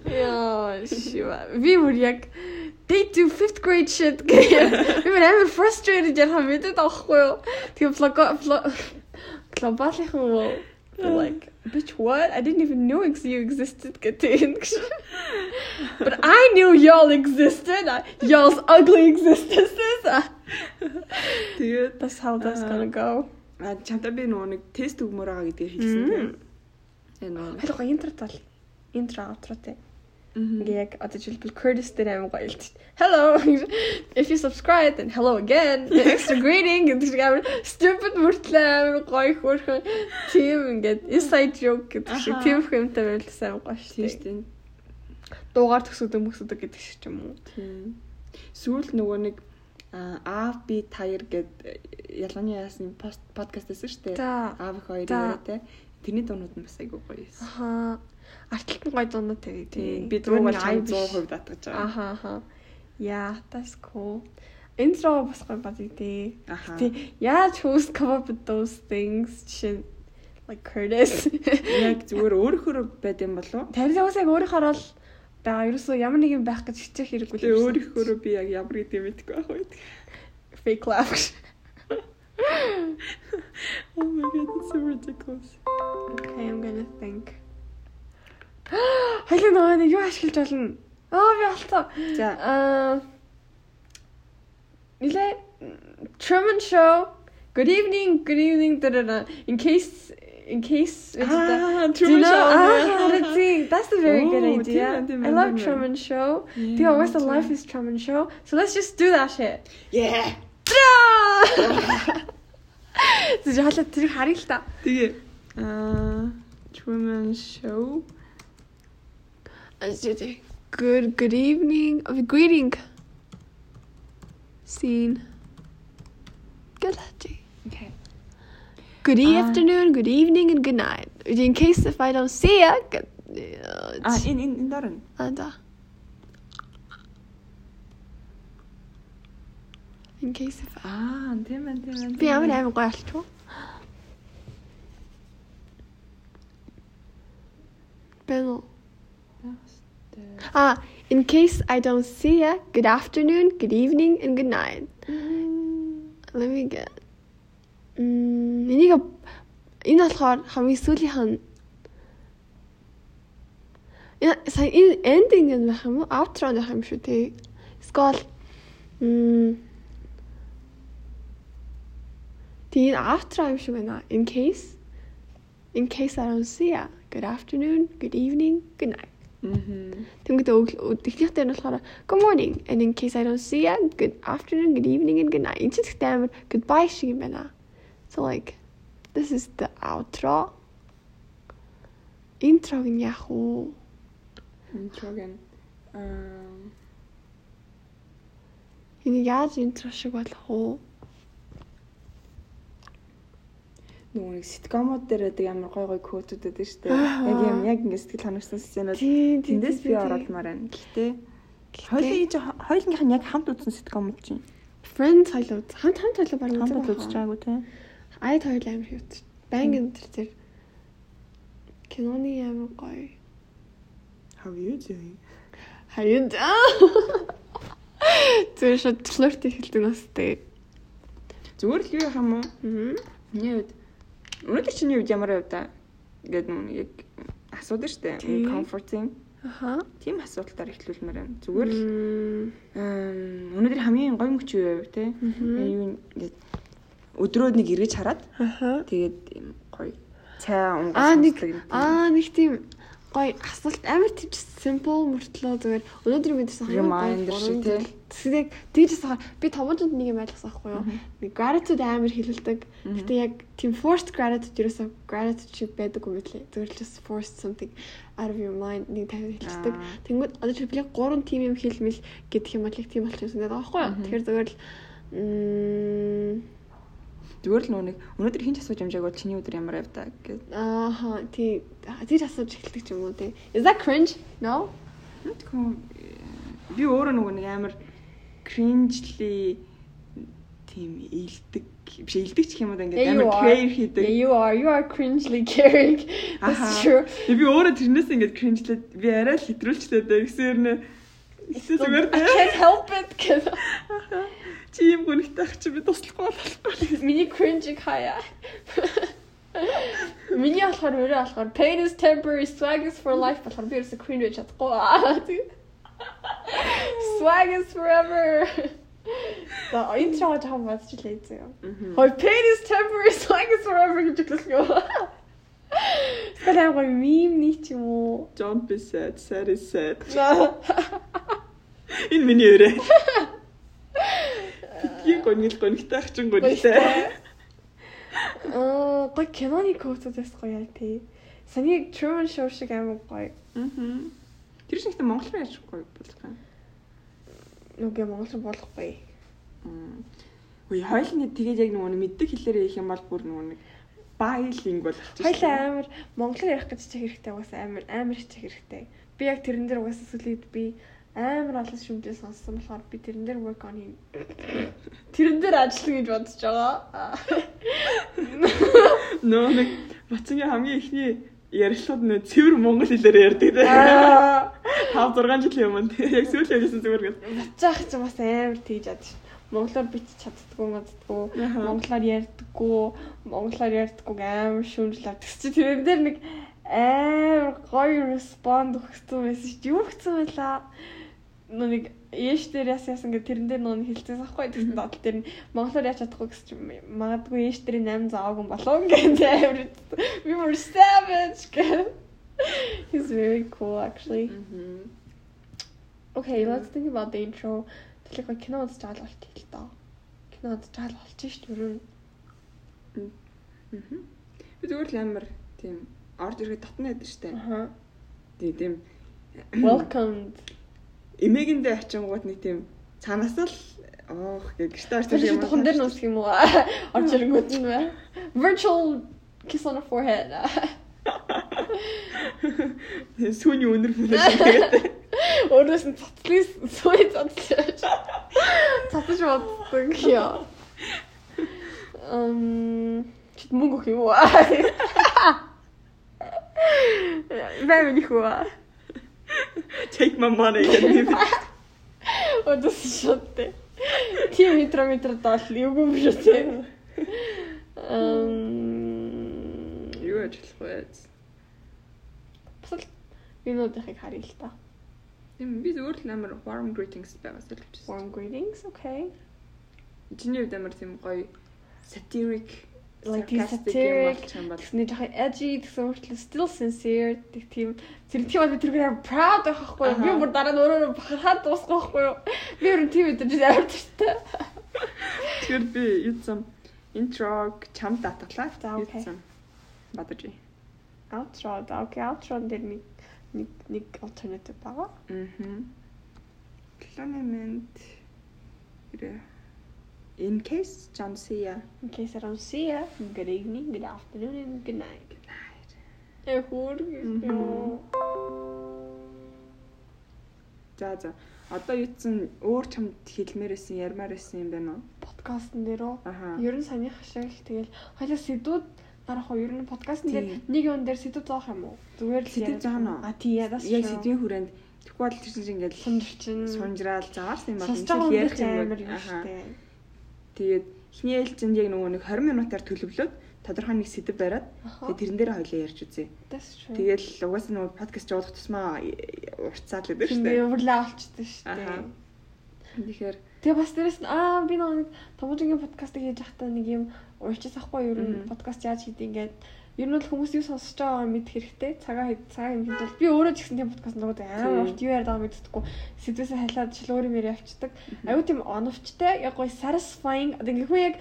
S2: Яа, шива. Би мөр яг they do 5th grade shit гэх. Би мөр амар frustrated яхаа мэдээд авахгүй юу. Тэгээ блог глобалийнхан like bitch what I didn't even know you existed гэдэг. But I knew y'all existed. Y'all's ugly existences.
S1: Тэгээд
S2: That's how that's gonna go.
S1: а чамтай би нөгөө нэг тест өгмөр байгаа гэдгийг хэлсэн тийм. Тэгээ нөгөө
S2: интро тал. Интро те.
S1: Мгм.
S2: Ингээ яг одоо жишээлбэл Curtis дээр аим гоё л. Hello. If you subscribe then hello again. Extra greeting гэдэг шиг амар stupid мөртлөө амар гоё хөөрхөн тийм ингээд inside joke гэдэг шиг тийм юмтай байлсан гоё
S1: тийм
S2: шүү
S1: шүү
S2: дээ.
S1: дээ.
S2: Дуугаар төсөөдөг мөсөдөг гэдэг шиг ч юм уу.
S1: Тийм. Сүүлд нөгөө нэг аав би таяр гэд ялгааны яасны пост подкаст шүү дээ.
S2: За.
S1: Аав их хоёр
S2: За.
S1: яриатай. Тэрний дуунууд нь бас айгүй гоё байсан.
S2: Аха. Арталтан гоё дуунууд тэгээд
S1: Тийм. Би дууг
S2: биш.
S1: 100% татгаж байгаа.
S2: Аха аха. Yeah, that's cool. Интро бас гоё бат.
S1: Аха.
S2: Тэ яаж come up with those things жишээ нь like Curtis.
S1: Яг зүгээр өөрөөхөө байд юм болов уу?
S2: Тавилаа бас яг өөрийнхөө л байгаа. Ерөөсөө ямар нэг юм байх гэж хичээх хэрэггүй.
S1: Тэгээ өөрөөхөө би яг ямар гэдэг мэдэхгүй байх үед.
S2: fake laugh.
S1: Oh my god, that's so ridiculous.
S2: Okay, I'm gonna think. Хоёлын нөгөө нэг юу ашиглаж болно? Аа би алдсан.
S1: За.
S2: Аа Нилээ Truman Show. Good evening, good evening. Da-da-da. In case in case
S1: Аа,
S2: Do you
S1: Truman
S2: know?
S1: Show.
S2: Ah, see, that's a very good
S1: Oh,
S2: idea.
S1: тийм, тийм,
S2: I love
S1: тийм.
S2: Truman Show.
S1: Yeah,
S2: The always the
S1: me
S2: life
S1: too.
S2: is Truman Show. So let's just do that shit.
S1: Yeah.
S2: Зүг хаалт тэрийг харъя л та.
S1: Тэгээ аа Truman Show.
S2: Good good evening. Oh, greeting. Scene. Good.
S1: Okay.
S2: Good
S1: Ah.
S2: afternoon, good evening, and good night. in case if I don't see ya.
S1: А энэ энэ энэ дөрөн.
S2: Анда. In case if
S1: Аа, тийм ээ, тийм ээ.
S2: би ямар амар гоё болчих. Бэнэ. Ah, in case I don't see ya, good afternoon, good evening, and good night. Let me get. Мм, энийг энэ болохоор хамгийн сүүлийн хан Энэ ending юм байх юм уу? Outro байх юм шүү те. Скол мм Тийм outro юм шиг байна. In case in case I don't see ya. Good afternoon, good evening, good night. Тэнгүүд эхнийх дээр нь болохоор good morning and in case I don't see ya, good afternoon, good evening and good night. Энд чинь гэхдээ амар goodbye шиг юм байна. So like this is the outro. Интрог нь яах вэ?
S1: Интроген. Аа,
S2: Энэ яаж интро шиг болох вэ?
S1: Нөгөө нэг ситкомууд дээр байдаг амар гой гой кодууд байдаг шүү дээ. Яг юм яг ингэ сэтгэл ханагсан сценууд.
S2: Тийм, тийм,
S1: Тэндээс би
S2: тийм, тийм.
S1: оруулмаар байна. Гэхдээ хоёулын хоёулынх нь яг хамт үзсэн ситкомууд чинь.
S2: Friends хоёул үз. Хамт хамт хоёул баг
S1: Хамт
S2: үзэж
S1: байгаагүй те.
S2: Айд хоёул амар их үз. Байнгын тэр тэр киноны амар гоё.
S1: How you doing?
S2: Хаянд. Тэр шууд флирт ихэлдэг нас тэгээ.
S1: Зүгээр л юу юм уу?
S2: Мм.
S1: Миний хувьд өнөөдөр чиний хувьд ямар байв та? Ингээд нүг яг асуудаг.
S2: Тийм.
S1: Comforting.
S2: Аха.
S1: Тийм асуудалтаар эхлүүлмээр байна. Зүгээр л өнөөдөр хамгийн гоё мөч юу байв те? Юу ингээд өдрөөд нэг эргэж хараад
S2: Аха.
S1: тэгээд гоё цай унгаж
S2: Аа нэг аа нэг тийм гоё асуулт амар тийм simple мөртлөө зүгээр өнөөдөр мэдсэн
S1: Reminder шиг, тий.
S2: Тэгсээ тийжээс хаа би томоонд нэг юм ойлгосон байхгүй юу? Нэг gratitude амар хэлэлдэг. Гэтэ яг тийм forced gratitude ерөөсөө gratitude шиг байдаг юм билээ. Зүгээр л just forced something out of your mind нэг тавиад хэлдэг. Тэнгүүд одоо чи би гурван тим юм хэлмэл гэдэг юм бол яг тийм болчихсон гэдэг байхгүй юу? Тэгэхээр зүгээр л мм
S1: Зүгээр л нүг өнөөдөр хинч асууж амжааг бол чиний өдөр ямар та гэж.
S2: ааха тий тийж асууж эхэлдэг ч юм уу тий. Is that cringe? No?
S1: Би өөрөө нөгөө нэг амар cringely тийм илдэг биш илдэг ч юм уу ингээд амар
S2: are.
S1: care хийдэг.
S2: you are. You are cringely caring. That's true.
S1: Би өөрөө тэрнээс ингээд cringelээд би арай л хэтрүүлчтэй дээ. Гэсээр нэ Эсвэл зүгээр
S2: I can't help it.
S1: Чи юм гүнхтэй ах чи би туслахгүй болохгүй.
S2: Миний cringe хаяа. Миний болохоор өөрөө болохоор pain is temporary, swag is for life болохоор би ерөөсө cringe чадахгүй. Swag is forever. За интро жоохон бодчихлээ зөө. Хой pain is temporary, swag is forever гэж хэлсэн юм. Скалаа гоо мим нэг ч юм уу.
S1: Don't be sad, sad is sad. Энэ миний өрөө. Битгий гонил гонхтой ах чин гонхтой.
S2: Аа, гоо киноны кодуудаас гоё яа тий. Саний Truman Show шиг амар гоё.
S1: Мгм. Тэр шигтэй Монгол руу яахгүй болох юм.
S2: Нүгэ монгол руу болохгүй.
S1: Үгүй хойлны тэгээд яг нөгөө мэддэг хэлээрээ их юм бол бүр нөгөө нэг байлинг болох чинь.
S2: Хоёлаа амар монголоор ярих гэж чих хэрэгтэй угаасаа амар амар хичих хэрэгтэй. Би яг тэрэн дээр угаасаа сүлээд би амар олон шүмжээ сонссон болохоор би тэрэн дээр work on хийн. Тэрэн дээр ажиллана гэж бодож байгаа.
S1: Нөө нэг Бацангийн хамгийн ихний ярилцлагад нөө цэвэр монгол хэлээр ярьдаг те.
S2: Аа.
S1: 5 6 жилийн өмнө те. Яг сүүлийн хэлсэн зүгээр гэл.
S2: Бацаах ч бас амар тийж ад. Монголоор бич чаддгүй маддгүй.
S1: Аха.
S2: Монголоор ярьдаггүй. Монголоор ярьдаггүй амар шүүмжлээ. Тэгс чи тэрэн дээр нэг амар гоё респонд өгсөн байсан чи юу гэсэн байлаа. Нүг ээш дээр яс ясан гэ тэрэн дээр нөө хэлчихсэн байхгүй тэгсэн дадал дээр нь монголоор яаж чадахгүй гэсэн чи магадгүй ээш дээр 8 заагүй болов гэдэг амар we were savage гэх. He's very cool actually. Okay, let's think about the intro. Тэгэл кино үзэж байгаа л болчих л доо. Кино үзэж байгаа болчих шүү дээ.
S1: Би зүгээр л амар тийм орж ирэх татна байдаг штэ.
S2: Аха.
S1: Тийм тийм
S2: Welcome.
S1: Эмээгэндээ очингууд нэг тийм цаанаас л оох гэх гэртээ орж
S2: Тэр чинь тухан дээр нуусах юм уу? Орж ирэнгүүт нь бай. Virtual kiss on the forehead.
S1: Сүүний өнөр мөнөж тэгээд
S2: Өөрөөс нь цоцлын сүүй цоцлооч. Цоцож боддог яа. Эм чит мөнгө өгөх юм уу? Бэвэн их уу?
S1: Take my money гэдэг.
S2: Өдөс шотте. Тийм метро метро дол юу юм биш үү? Эм
S1: Юу ажиллах вэ?
S2: Бас юунуудыг харъя л та.
S1: Тийм би зөвөр л амар warm greetings байгаас л хэлчихсэн.
S2: Warm greetings, okay.
S1: Чиний хувьд амар тийм гоё satiric
S2: Like satiric, Тэгснэ жоохон edgy тэгсэн мөртлөө still sincere тэг тийм зэрэг тийм бол би тэргээр proud байх байхгүй юу? Би бүр дараа нь өөрөө бахархаад дуусах байхгүй юу? Би өөр нь тийм өдөр амар төртэй.
S1: Тэгэхээр би юуцсан интрог чамд татглаа.
S2: За, окей.
S1: Бадаж.
S2: Outro, да, окей, outro дээр нэг нэг нэг alternative байгаа.
S1: Мгм. Clement ирээ. In case John Cia.
S2: In case I don't see ya, good evening, good afternoon, and good night. Э хөр
S1: Мгм. За за. Одоо юуцсан өөр чамд хэлмээрсэн ярмаар байсан юм байна уу?
S2: подкастн дээр үү? Ер нь санийх шиг тэгэл хоёлаа сэдвүүд гарах уу? Ер нь подкастн дээр нэг юм дээр сэдв заах юм уу? Зүгээр л
S1: Сэдв заана уу?
S2: А тий, ядас.
S1: Яг сэдвийн хүрээнд бол тэр чинь ингээд
S2: сунжчин
S1: сунжраал заваарсан юм байна. Ярих
S2: юм
S1: юм Тэгээд эхний ээлжинд яг нөгөө нэг 20 минутаар төлөвлөөд тодорхой нэг сэдв бариад тэгээд тэрэн дээр хоёлаа ярьж үзье. Тэгэл угаасаа нөгөө подкаст явуулах тусмаа уртцаад л байдаг шүү дээ.
S2: өвөрлөө олчтой шүү дээ.
S1: Тэгэхээр
S2: Тэгээ бас дээрэс нь аа би нэг томжингийн подкастыг хийж байхдаа нэг юм уурчаас ахгүй ер нь подкаст яаж хийдэг ингээд ер нь бол хүмүүс юу сонсож байгаагаа мэдэх хэрэгтэй. Цагаа хэд цагаа юм хэвэл би өөрөө ч гэсэн тийм подкаст нуугаад амар урт юу яриад байгааг мэддэггүй. Сэдвээсээ халиад жишээ өөр юм яриа авчдаг. Аюу тийм оновчтой яг гоё satisfying хүн яг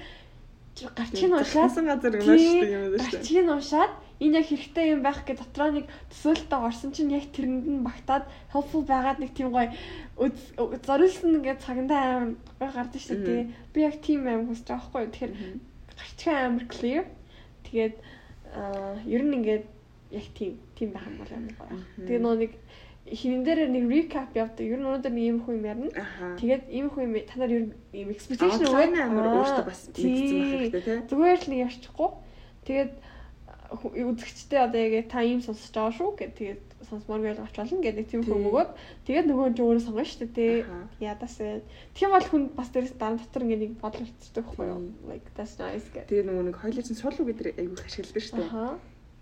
S2: уншаад
S1: хасан газар унаашдаг юм байна шүү дээ.
S2: гарчиг нь уншаад энэ яг хэрэгтэй юм байх гэж дотроо нэг төсөөлтөй орсон чинь яг тэрэнд нь багтаад helpful байгаад нэг тийм гоё зориулсан ингээ цагандаа амар гардаг шүү дээ. Би яг тийм аим хүсэж байгаа байхгүй. Тэгэхээр гарчиг амар clear. Тэгээд аа ер нь ингээд яг тийм тийм байх юм бол амар гоё. Тэгээ нөө нэг хинэн дээр нэг recap явдаг. Ер нь өнөөдөр нэг юм хүү юм ярина. Тэгээд ийм хүү юм та нар ер нь ийм expectation
S1: Outline амар өөртөө бас мэдсэн байх хэрэгтэй тий.
S2: Зүгээр л нэг ярьчихгүй. Тэгээд үзэгчтэй одоо яг та ийм сонсож байгаа шүү гэд тэгээд сонсомоор байл авч болно гэдэг тийм хүн өгөөд тэгээд нөгөө нь өөрөө сонгоно шүү дээ тий. Ядаас вэ. Тийм бол хүн бас дээрээс дараа дотор ингээд нэг бодол үлдчихдэг байхгүй юу? Like that's nice гэдэг.
S1: Тэгээд нөгөө нэг хоёулын суулуу гэдэг айгүйх ашигладаг шүү дээ.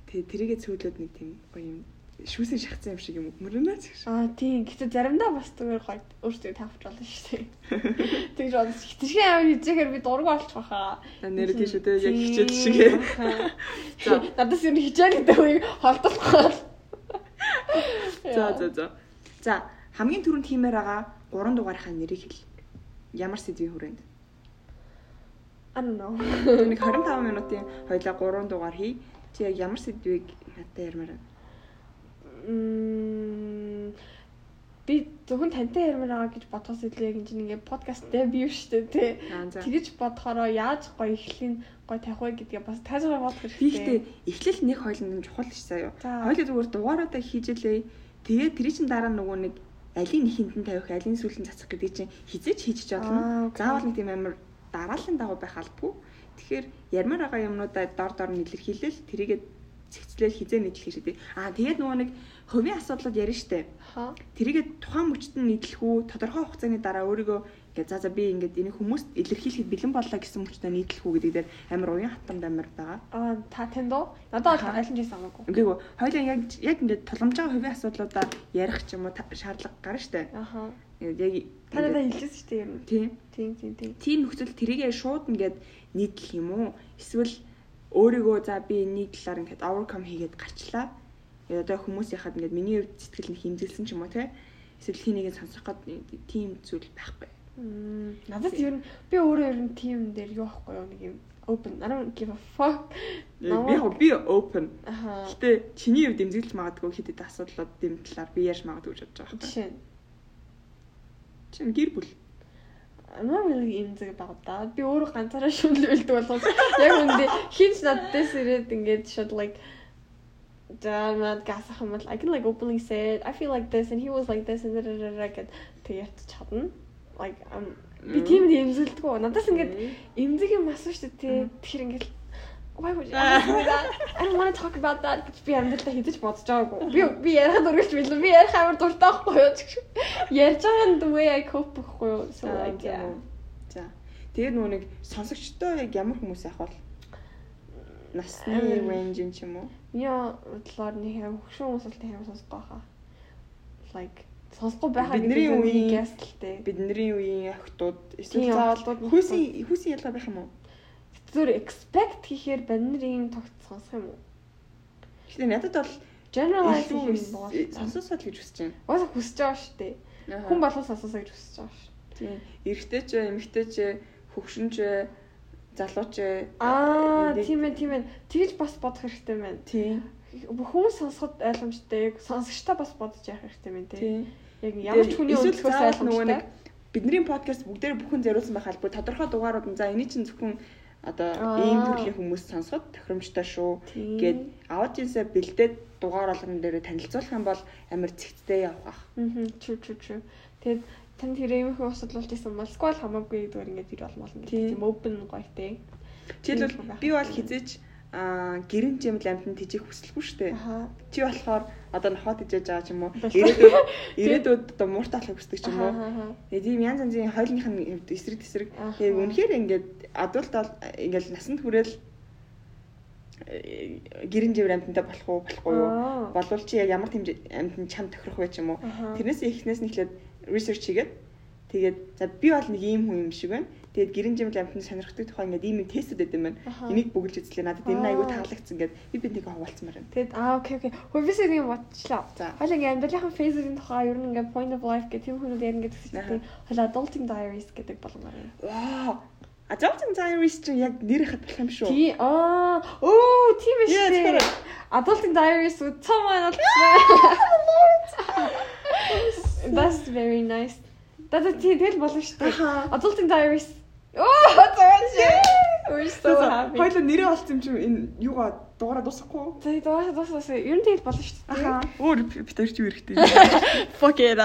S1: Тэгээд тэрийгэ цөөлөөд нэг тийм гоё юм шүүсэн шахацсан юм шиг юм мөрөнөө ч гэж.
S2: Аа тийм. Гэтэ заримдаа бас зүгээр гоё өөртөө тавч болно шүү дээ. Тэгж бодож хитрхийн амир хийжээр би дург олчих واخа.
S1: Нэр тийш үү яг хичээд шиг.
S2: За надаас юу хийж яах гэдэг үеийг холдохгүй.
S1: За за за. За хамгийн түрүүнд хиймээр байгаа 3 дугаарынхаа нэрийг хэл. Ямар сэдвийн хүрээнд?
S2: I don't know.
S1: Нэг 25 минутын хоёлаа 3 дугаар хий. Чи яг ямар сэдвийг надад ярмаар байна?
S2: Мм би зөвхөн тантай ярмаар байгаа гэж бодхоос илүү яг чинь ингээ подкаст дебют шүү дээ тий.
S1: Аа за.
S2: Тэгэж бодохороо яаж гоё эхлэлийн гоё тавих вэ гэдгээ бас тайзгаар бодох
S1: Би
S2: хэрэгтэй.
S1: эхлэл нэг хоёлын юм чухал ш заяа.
S2: За.
S1: Хоёлоо зүгээр дугааруудаа хийжэлээ. Тэгээд тэр чинь дараа нөгөө нэг алийг нь хинтэн тавих, алийг сүүлэн цацах гэдэг чинь хизээч хийж чадна. Заавал нэг тийм амар дараалан дагуу байх албагүй. Тэгэхээр ярмаар байгаа юмнуудаа дор дор нь илэрхийлэл тэрийгэ цэгцлээл хизээ нийтлэх хэрэгтэй. Аа тэгээд нөгөө нэг хувийн асуудлууд ярина штэ. Тэрийгэ тухайн мөчтөнд нийтлэх үү, тодорхой хугацааны дараа өөрийгөө ингээд за за би ингээд энийг хүмүүст илэрхийлэхэд бэлэн боллоо гэсэн мөчтөнд нийтлэх үү гэдэг дээр амар уян хатамд амар байгаа.
S2: Аа та тэнд үү? Надад бол аль нь жийс амаагүй.
S1: Үгүй ээ. Хоёлаа яг яг ингээд тулгамж байгаа хувийн асуудлуудаа ярих ч юм уу шаардлага гарна штэ.
S2: Аха.
S1: Яг
S2: Та надад хэлжсэн шүү дээ юм.
S1: тийм.
S2: Тийм тийм тийм.
S1: Тийм нөхцөл тэрийгээ шууд ингээд нийтлэх юм уу? Эсвэл өөрийгөө за би энийг талаар ингээд overcome хийгээд гарчлаа. Яг одоо хүмүүсийн хад ингээд миний хувьд сэтгэл нь хэмзэлсэн ч юм уу те. Эсвэл хинэгийг сонсох гээд тийм зүйл байхгүй.
S2: Надад ер нь би өөрөө ер нь тим дээр юу ахгүй юу нэг юм open I don't give a fuck.
S1: Би яг би open. Гэтэ чиний хувьд дэмжиглэж магадгүй хэд хэдэн асуудлууд дэм талаар би ярьж магадгүй гэж бодож байгаа.
S2: Жишээ нь
S1: Чин гэр бүл.
S2: Really into about that. Би өөрөө ганцаараа шүнлэлдэг болохоос яг үндэ хинч наддээс ирээд ингээд шууд like Damn, гасах юм бол I can like openly say it. I feel like this and he was like this and da da da гэд тэгээд чадна. Like um би тийм имзэлдэггүй. Надаас ингээд имзэг юм асуу шүү дээ. Тэгэхээр ингээд Why would you? I don't want to talk about that гэж би амьдралдаа хэдэж бодож байгаагүй. Би би ярихад үргэлж билээ. Би ярих амар дуртай байхгүй юу гэж. Ярьж байгаа нь way I cope байхгүй юу. So like yeah.
S1: За. Тэгээд нөгөө нэг сонсогчтой яг ямар хүмүүс авах бол насны range юм ч юм уу?
S2: Яа бодлоор нэг юм хөшөө хүмүүс л тийм сонсохгүй хаа. Like сонсохгүй байхад
S1: бидний үеийн
S2: гэсэлтэй.
S1: Бидний үеийн охтууд эсвэл заавал
S2: охтууд
S1: хүүсийн хүүсийн ялгаа байх юм уу?
S2: Зүгээр expect хийхээр банерын тогт сонсох юм уу?
S1: Гэхдээ надад бол
S2: Generalize бол
S1: сонсоосоо л гэж хүсэж байна.
S2: Уусаа хүсэж байгаа шүү дээ. Хүн болон сонсоосоо гэж хүсэж байгаа шүү.
S1: Тийм. Эрэгтэй ч, эмэгтэй ч, хөвшин ч, залуу ч.
S2: Аа, тийм ээ, тийм ээ. Тэгж бас бодох хэрэгтэй байна.
S1: Тийм.
S2: Хүмүүс сонсоход ойлгомжтой, сонсогчтой бас бодож явах хэрэгтэй байна тий.
S1: Тийм.
S2: Яг ямар ч хүний
S1: нөгөө
S2: ойлгомжтой.
S1: бидний подкаст бүгдээр бүхэн зориулсан байх албагүй тодорхой дугаарууд нь за энэ чинь зөвхөн одоо
S2: Аа.
S1: ийм төрлийн хүмүүс сонсоход тохиромжтой шүү гэд аудиенсаа бэлдээд дугаар болгон дээр танилцуулах юм бол амар цэгцтэй явах.
S2: Мм, true true true. Тэгээд танд хэрэг юм их асуудал байсан бол сквал хамаагүй зүгээр ингээд ир болно гэх
S1: Тийм.
S2: open гоё тий.
S1: Жишээлбэл би бол хизээч аа гэрэн жимл амтнд тижих хүсэлгүй шүү дээ. Чи болохоор одоо нохоо тижээж байгаа ч юм уу ирээдүйд ирээдүйд одоо мууртаа болохыг хүсдэг ч юм уу. Тэгээ тийм янз янзын хойлных нь эсрэг.
S2: Аха.
S1: Тэгээ үнэхээр ингээд адуулт бол ингээд насанд хүрээл гэрэн живэр амтнтай болох уу болохгүй юу? Болвол чи яг ямар тийм амтнд чам тохирох вэ ч юм уу? Тэрнээс эхнээс нь эхлээд research хийгээд тэгээд за би бол нэг ийм хүн юм шиг байна. Тэгээд гэрэн жимэл амтнд сонирхдаг тухай ингээд ийм тестүүд өгд юм байна. Энийг бүгэлж үзлээ. Надад энэ айгүй
S2: Аа.
S1: таалагдсан гэд би биднийг хаваалцмаар байна.
S2: Тэгэд аа окей окей. Хөөс нэг юм бодлоо.
S1: За.
S2: Хойло ингээ амьдралын фейзийн тухай ер нь ингээ point of life гэх тийм хүмүүс ярина гэдэг чинь хойло adulting diaries гэдэг болгоно.
S1: Вау. Adulting Diaries чинь яг нэр ихэд болох юм шүү.
S2: Тий аа оо тийм дээ.
S1: тэгэхээр-
S2: Adulting diaries with someone else. That's very nice. Дада тэгэл болно шүү дээ. Adulting diaries. Oh, that's We're so happy.
S1: Хоёул нэрээ олсон юм чи энэ юугаа дугаараа дуусахгүй.
S2: За даа даа ер нь тэгэл болно шүү дээ.
S1: Аха. Өөр битэр чи юу хэрэгтэй.
S2: Fuck it.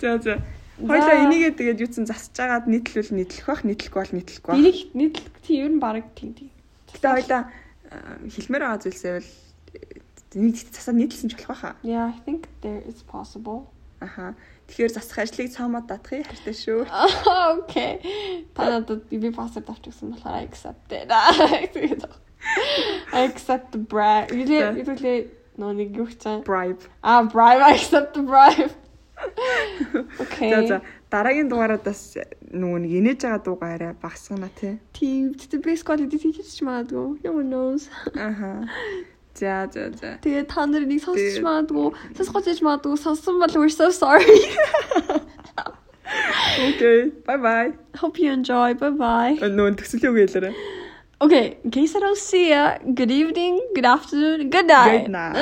S1: За за. Хоёлаа энийгээ тэгээд юуцсан засаж агаад нийтлүүл нийтлэх бах, нийтлэхгүй бол нийтлэхгүй бах.
S2: Энийг нийтлэг тий ер нь баг тийм тийм.
S1: Гэтэ хоёлаа э, хэлмээр байгаа зүйлсээ бол нэг засаад нийтлсэн ч болох байхаа.
S2: Yeah, I think there is possible.
S1: Аха. Тэгэхээр засах ажлыг цаамаад даатгая хайртай шүү.
S2: Okay. Та надад би пассворд авчихсан болохоор I accept it. I accept the bribe. Юу юу нөө нэг юу ч
S1: Bribe.
S2: А bribe I accept the bribe. Okay.
S1: За за. Дараагийн дугаараас нөгөө нэг инээж байгаа дуугаа арай багсгана тий.
S2: Тийм. Тэгтээ base quality хийж магадгүй. No one knows.
S1: Аха. За за за.
S2: Тэгээ та нар нэг сонсч
S1: Тэгээд-
S2: магадгүй. Сонсгож иж магадгүй. Сонссон бол we're so sorry.
S1: Окей. Bye bye.
S2: Hope you enjoy. Bye bye.
S1: Нөө төсөл юу гэлээрэ.
S2: Okay, in case I don't see ya, good evening, good afternoon, good night.
S1: Good night.